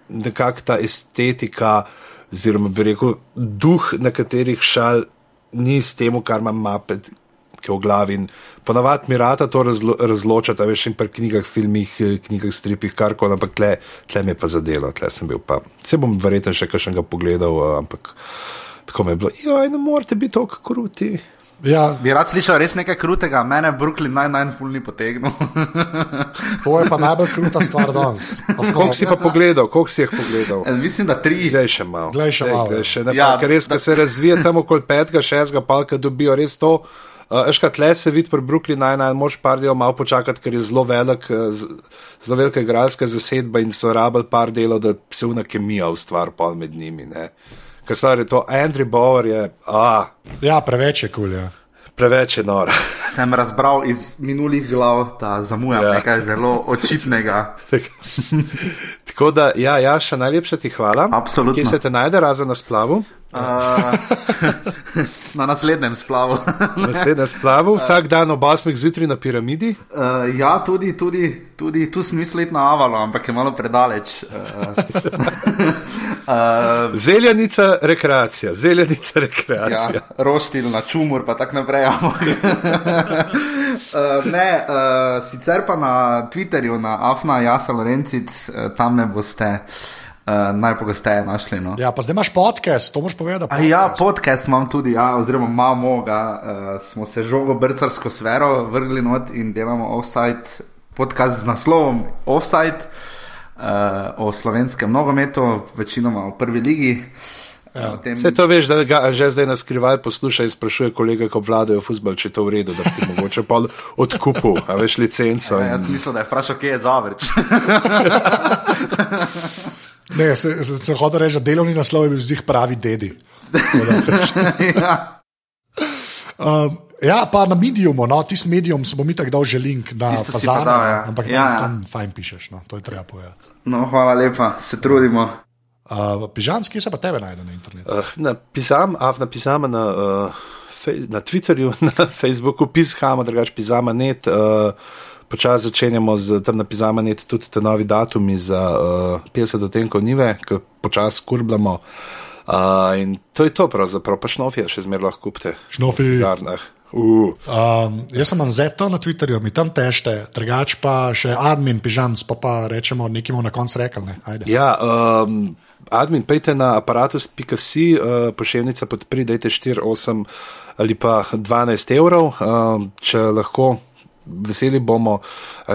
nekako ta estetika, oziroma bi rekel, duh nekaterih šal ni s tem, kar ima mapet. Ki je V glavi in ponavadi mi rata to razlo, razločata, veš, in pri knjigah, filmih, eh, knjigah, stripih, kar koli, ampak tle, tle me pa zadelo, tle sem bil pa. Se bom verjetno še kakšnega pogledal, eh, ampak tako me je bilo, ja, ne morete biti tako kruti. Ja, Bi rad slišal res nekaj krutega, mene Brooklyn naj ful ni potegnil. to je pa najbolj kruta stvar danes. Pa Koliko si pa pogledal, koliko si jih pogledal? Mislim, da tri. Glej še malo. Glej še malo, glej ja. še, ne, Ja, ja, ker res, da- se razvije tam okoli petega, šestega, palka dobijo res to. Uh, Eška tle se vidi pri Brooklyn Nine-Nine, moš par delov malo počakati, ker je zelo velik, eh, zelo velika igralska zasedba in so rabili par delov, da se una kemija ustvari pol med njimi. Ne. Ker stvar je to, Andrew Bauer je, a, Ja, preveč je kul. Ja. preveč je nora. Sem razbral iz minulih glav, da zamujam Ja. ja. nekaj zelo očitnega. Tako da, ja, ja, še najlepša ti hvala. Absolutno. Kje se te najde, razen na splavu? Uh, na naslednjem splavu. Naslednji splavu, vsak dan ob 8 zjutraj na piramidi. Uh, ja, tudi, tudi, tudi tu sem mislil iti na Avalo, ampak je malo predaleč. Uh, uh, Zeljanica rekreacija, zeljanica rekreacija. ja, roštilj na čumur, pa tako naprej. uh, ne, uh, sicer pa na Twitterju, na Afna Jasa Lorencic, uh, tam ne boste uh, najpogosteje našli. No. ja, pa zdaj imaš podcast, to moš povedati. A ja, podcast imam tudi, ja, oziroma imamo ga, uh, smo se žogo brcarsko sfero vrgli not in delamo offside, podcast z naslovom Offside uh, o slovenskem nogometu, večinoma v prvi ligi. Ja, tem, Vse to veš, da ga že zdaj na skrivaj posluša in sprašuje kolega, ko vladajo futbol, če je to v redu, da bi ti mogoče pa odkupil, a veš licenco. ja, jaz In... mislim, da je vprašal, kje je Zavrč. Ne, se, se, se hoče reči, da delovni naslov je bil zdaj pravi dedi. ja. Um, ja, pa na mediumu, no, tisti medium se bom itak dal že link na dal, ja. ampak Ja, tam, ja. tam fajn pišeš, no, to je treba povedati. No, hvala lepa, se trudimo. Uh, Pižanski se pa tebe najde na internetu. Uh, napisam, av napisam na, uh, fej, na Twitterju, na Facebooku, pisamo, drugač pisamo net. Uh, Počasi začenjamo z tam napisama net tudi te novi datumi za uh, 50 odtenkov nive, ki počasi kurbljamo. Uh, in to je to pravzaprav, pa šnofija še zmeraj lahko kupite. Šnofi. V garnah. Uh. Um, jaz sem Anzeto na Twitterju, mi tam tešte, drugač pa še admin pižamc, pa pa rečemo nekim na koncu rekel. Ne? Ajde. Ja, um, admin, pejte na aparatus.si, uh, pošiljnica podpri, dajte 4, 8 ali pa 12 evrov, um, če lahko veseli bomo,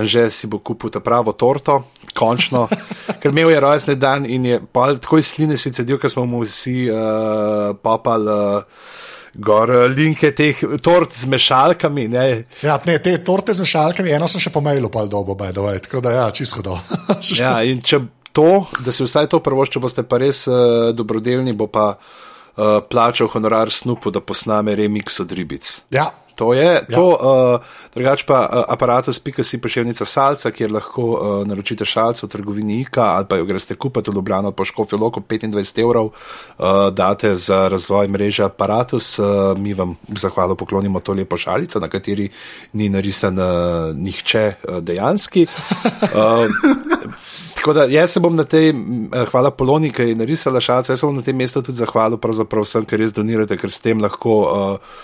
že si bo kupil ta pravo torto, končno, ker imel je rojstni dan in je tako iz sline si cedil, ker smo mu vsi uh, papali. Uh, Gor linke teh tort z mešalkami. Ne. Ja, ne, te torte z mešalkami, eno sem še po mailu, pa dobo, baj, dovej, tako da ja, čisto do. ja, in če to, da si vsaj to prvo, če boste pa res uh, dobrodelni, bo pa uh, plačal honorar snupu, da posname remix od ribic. Ja, To je, ja. to, uh, drugače pa uh, aparatus.si pošiljnica salca, kjer lahko uh, naročite šalco v trgovini IKA ali pa jo greste kupiti v Ljubljano po Škofijo Loko 25 evrov, uh, date za razvoj mreže aparatus. Uh, mi vam v zahvalo poklonimo to lepo šalico, na kateri ni narisan uh, nihče uh, dejanski. Uh, Tako da jaz se bom na tej, hvala Poloni, ki je narisala šalce, jaz se bom na tem mestu tudi zahvalil pravzaprav vsem, ker res donirate, ker s tem lahko uh,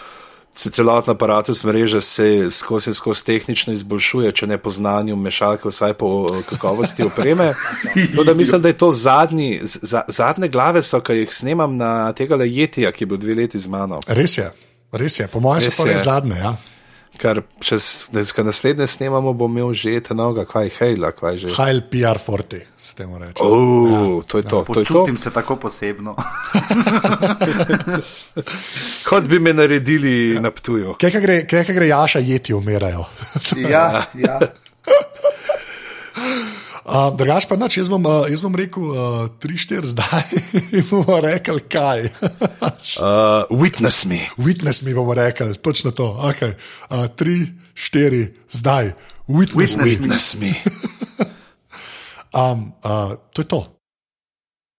se celotna aparatus mreže se skozi, skozi tehnično izboljšuje, če ne po znanju mešalke, vsaj po kakovosti opreme. To, da mislim, da je to zadnji, z, zadnje glave, so, ki jih snemam na tega lejetija, ki bo dve leti z mano. res je, res je, po mojem so to res zadnje. Ja. Ker če naslednje snemamo, bo imel že te noge, kaj hejla, kaj že. Hajl PR Forti, se temu reče. Oh, ja. To je to. to, je to. Počutim se tako posebno. Kot bi me naredili ja. na ptuju. Kaj ka gre, kaj ka gre Jaša jeti, umirajo. ja, ja. Uh, Drugač pa nič, jaz bom, jaz bom rekel uh, tri, štiri zdaj in bomo rekli kaj. uh, witness me. Witness me bomo rekli, točno to. Okay. Uh, tri, štiri zdaj. Witness, witness, witness me. me. um, uh, to je to.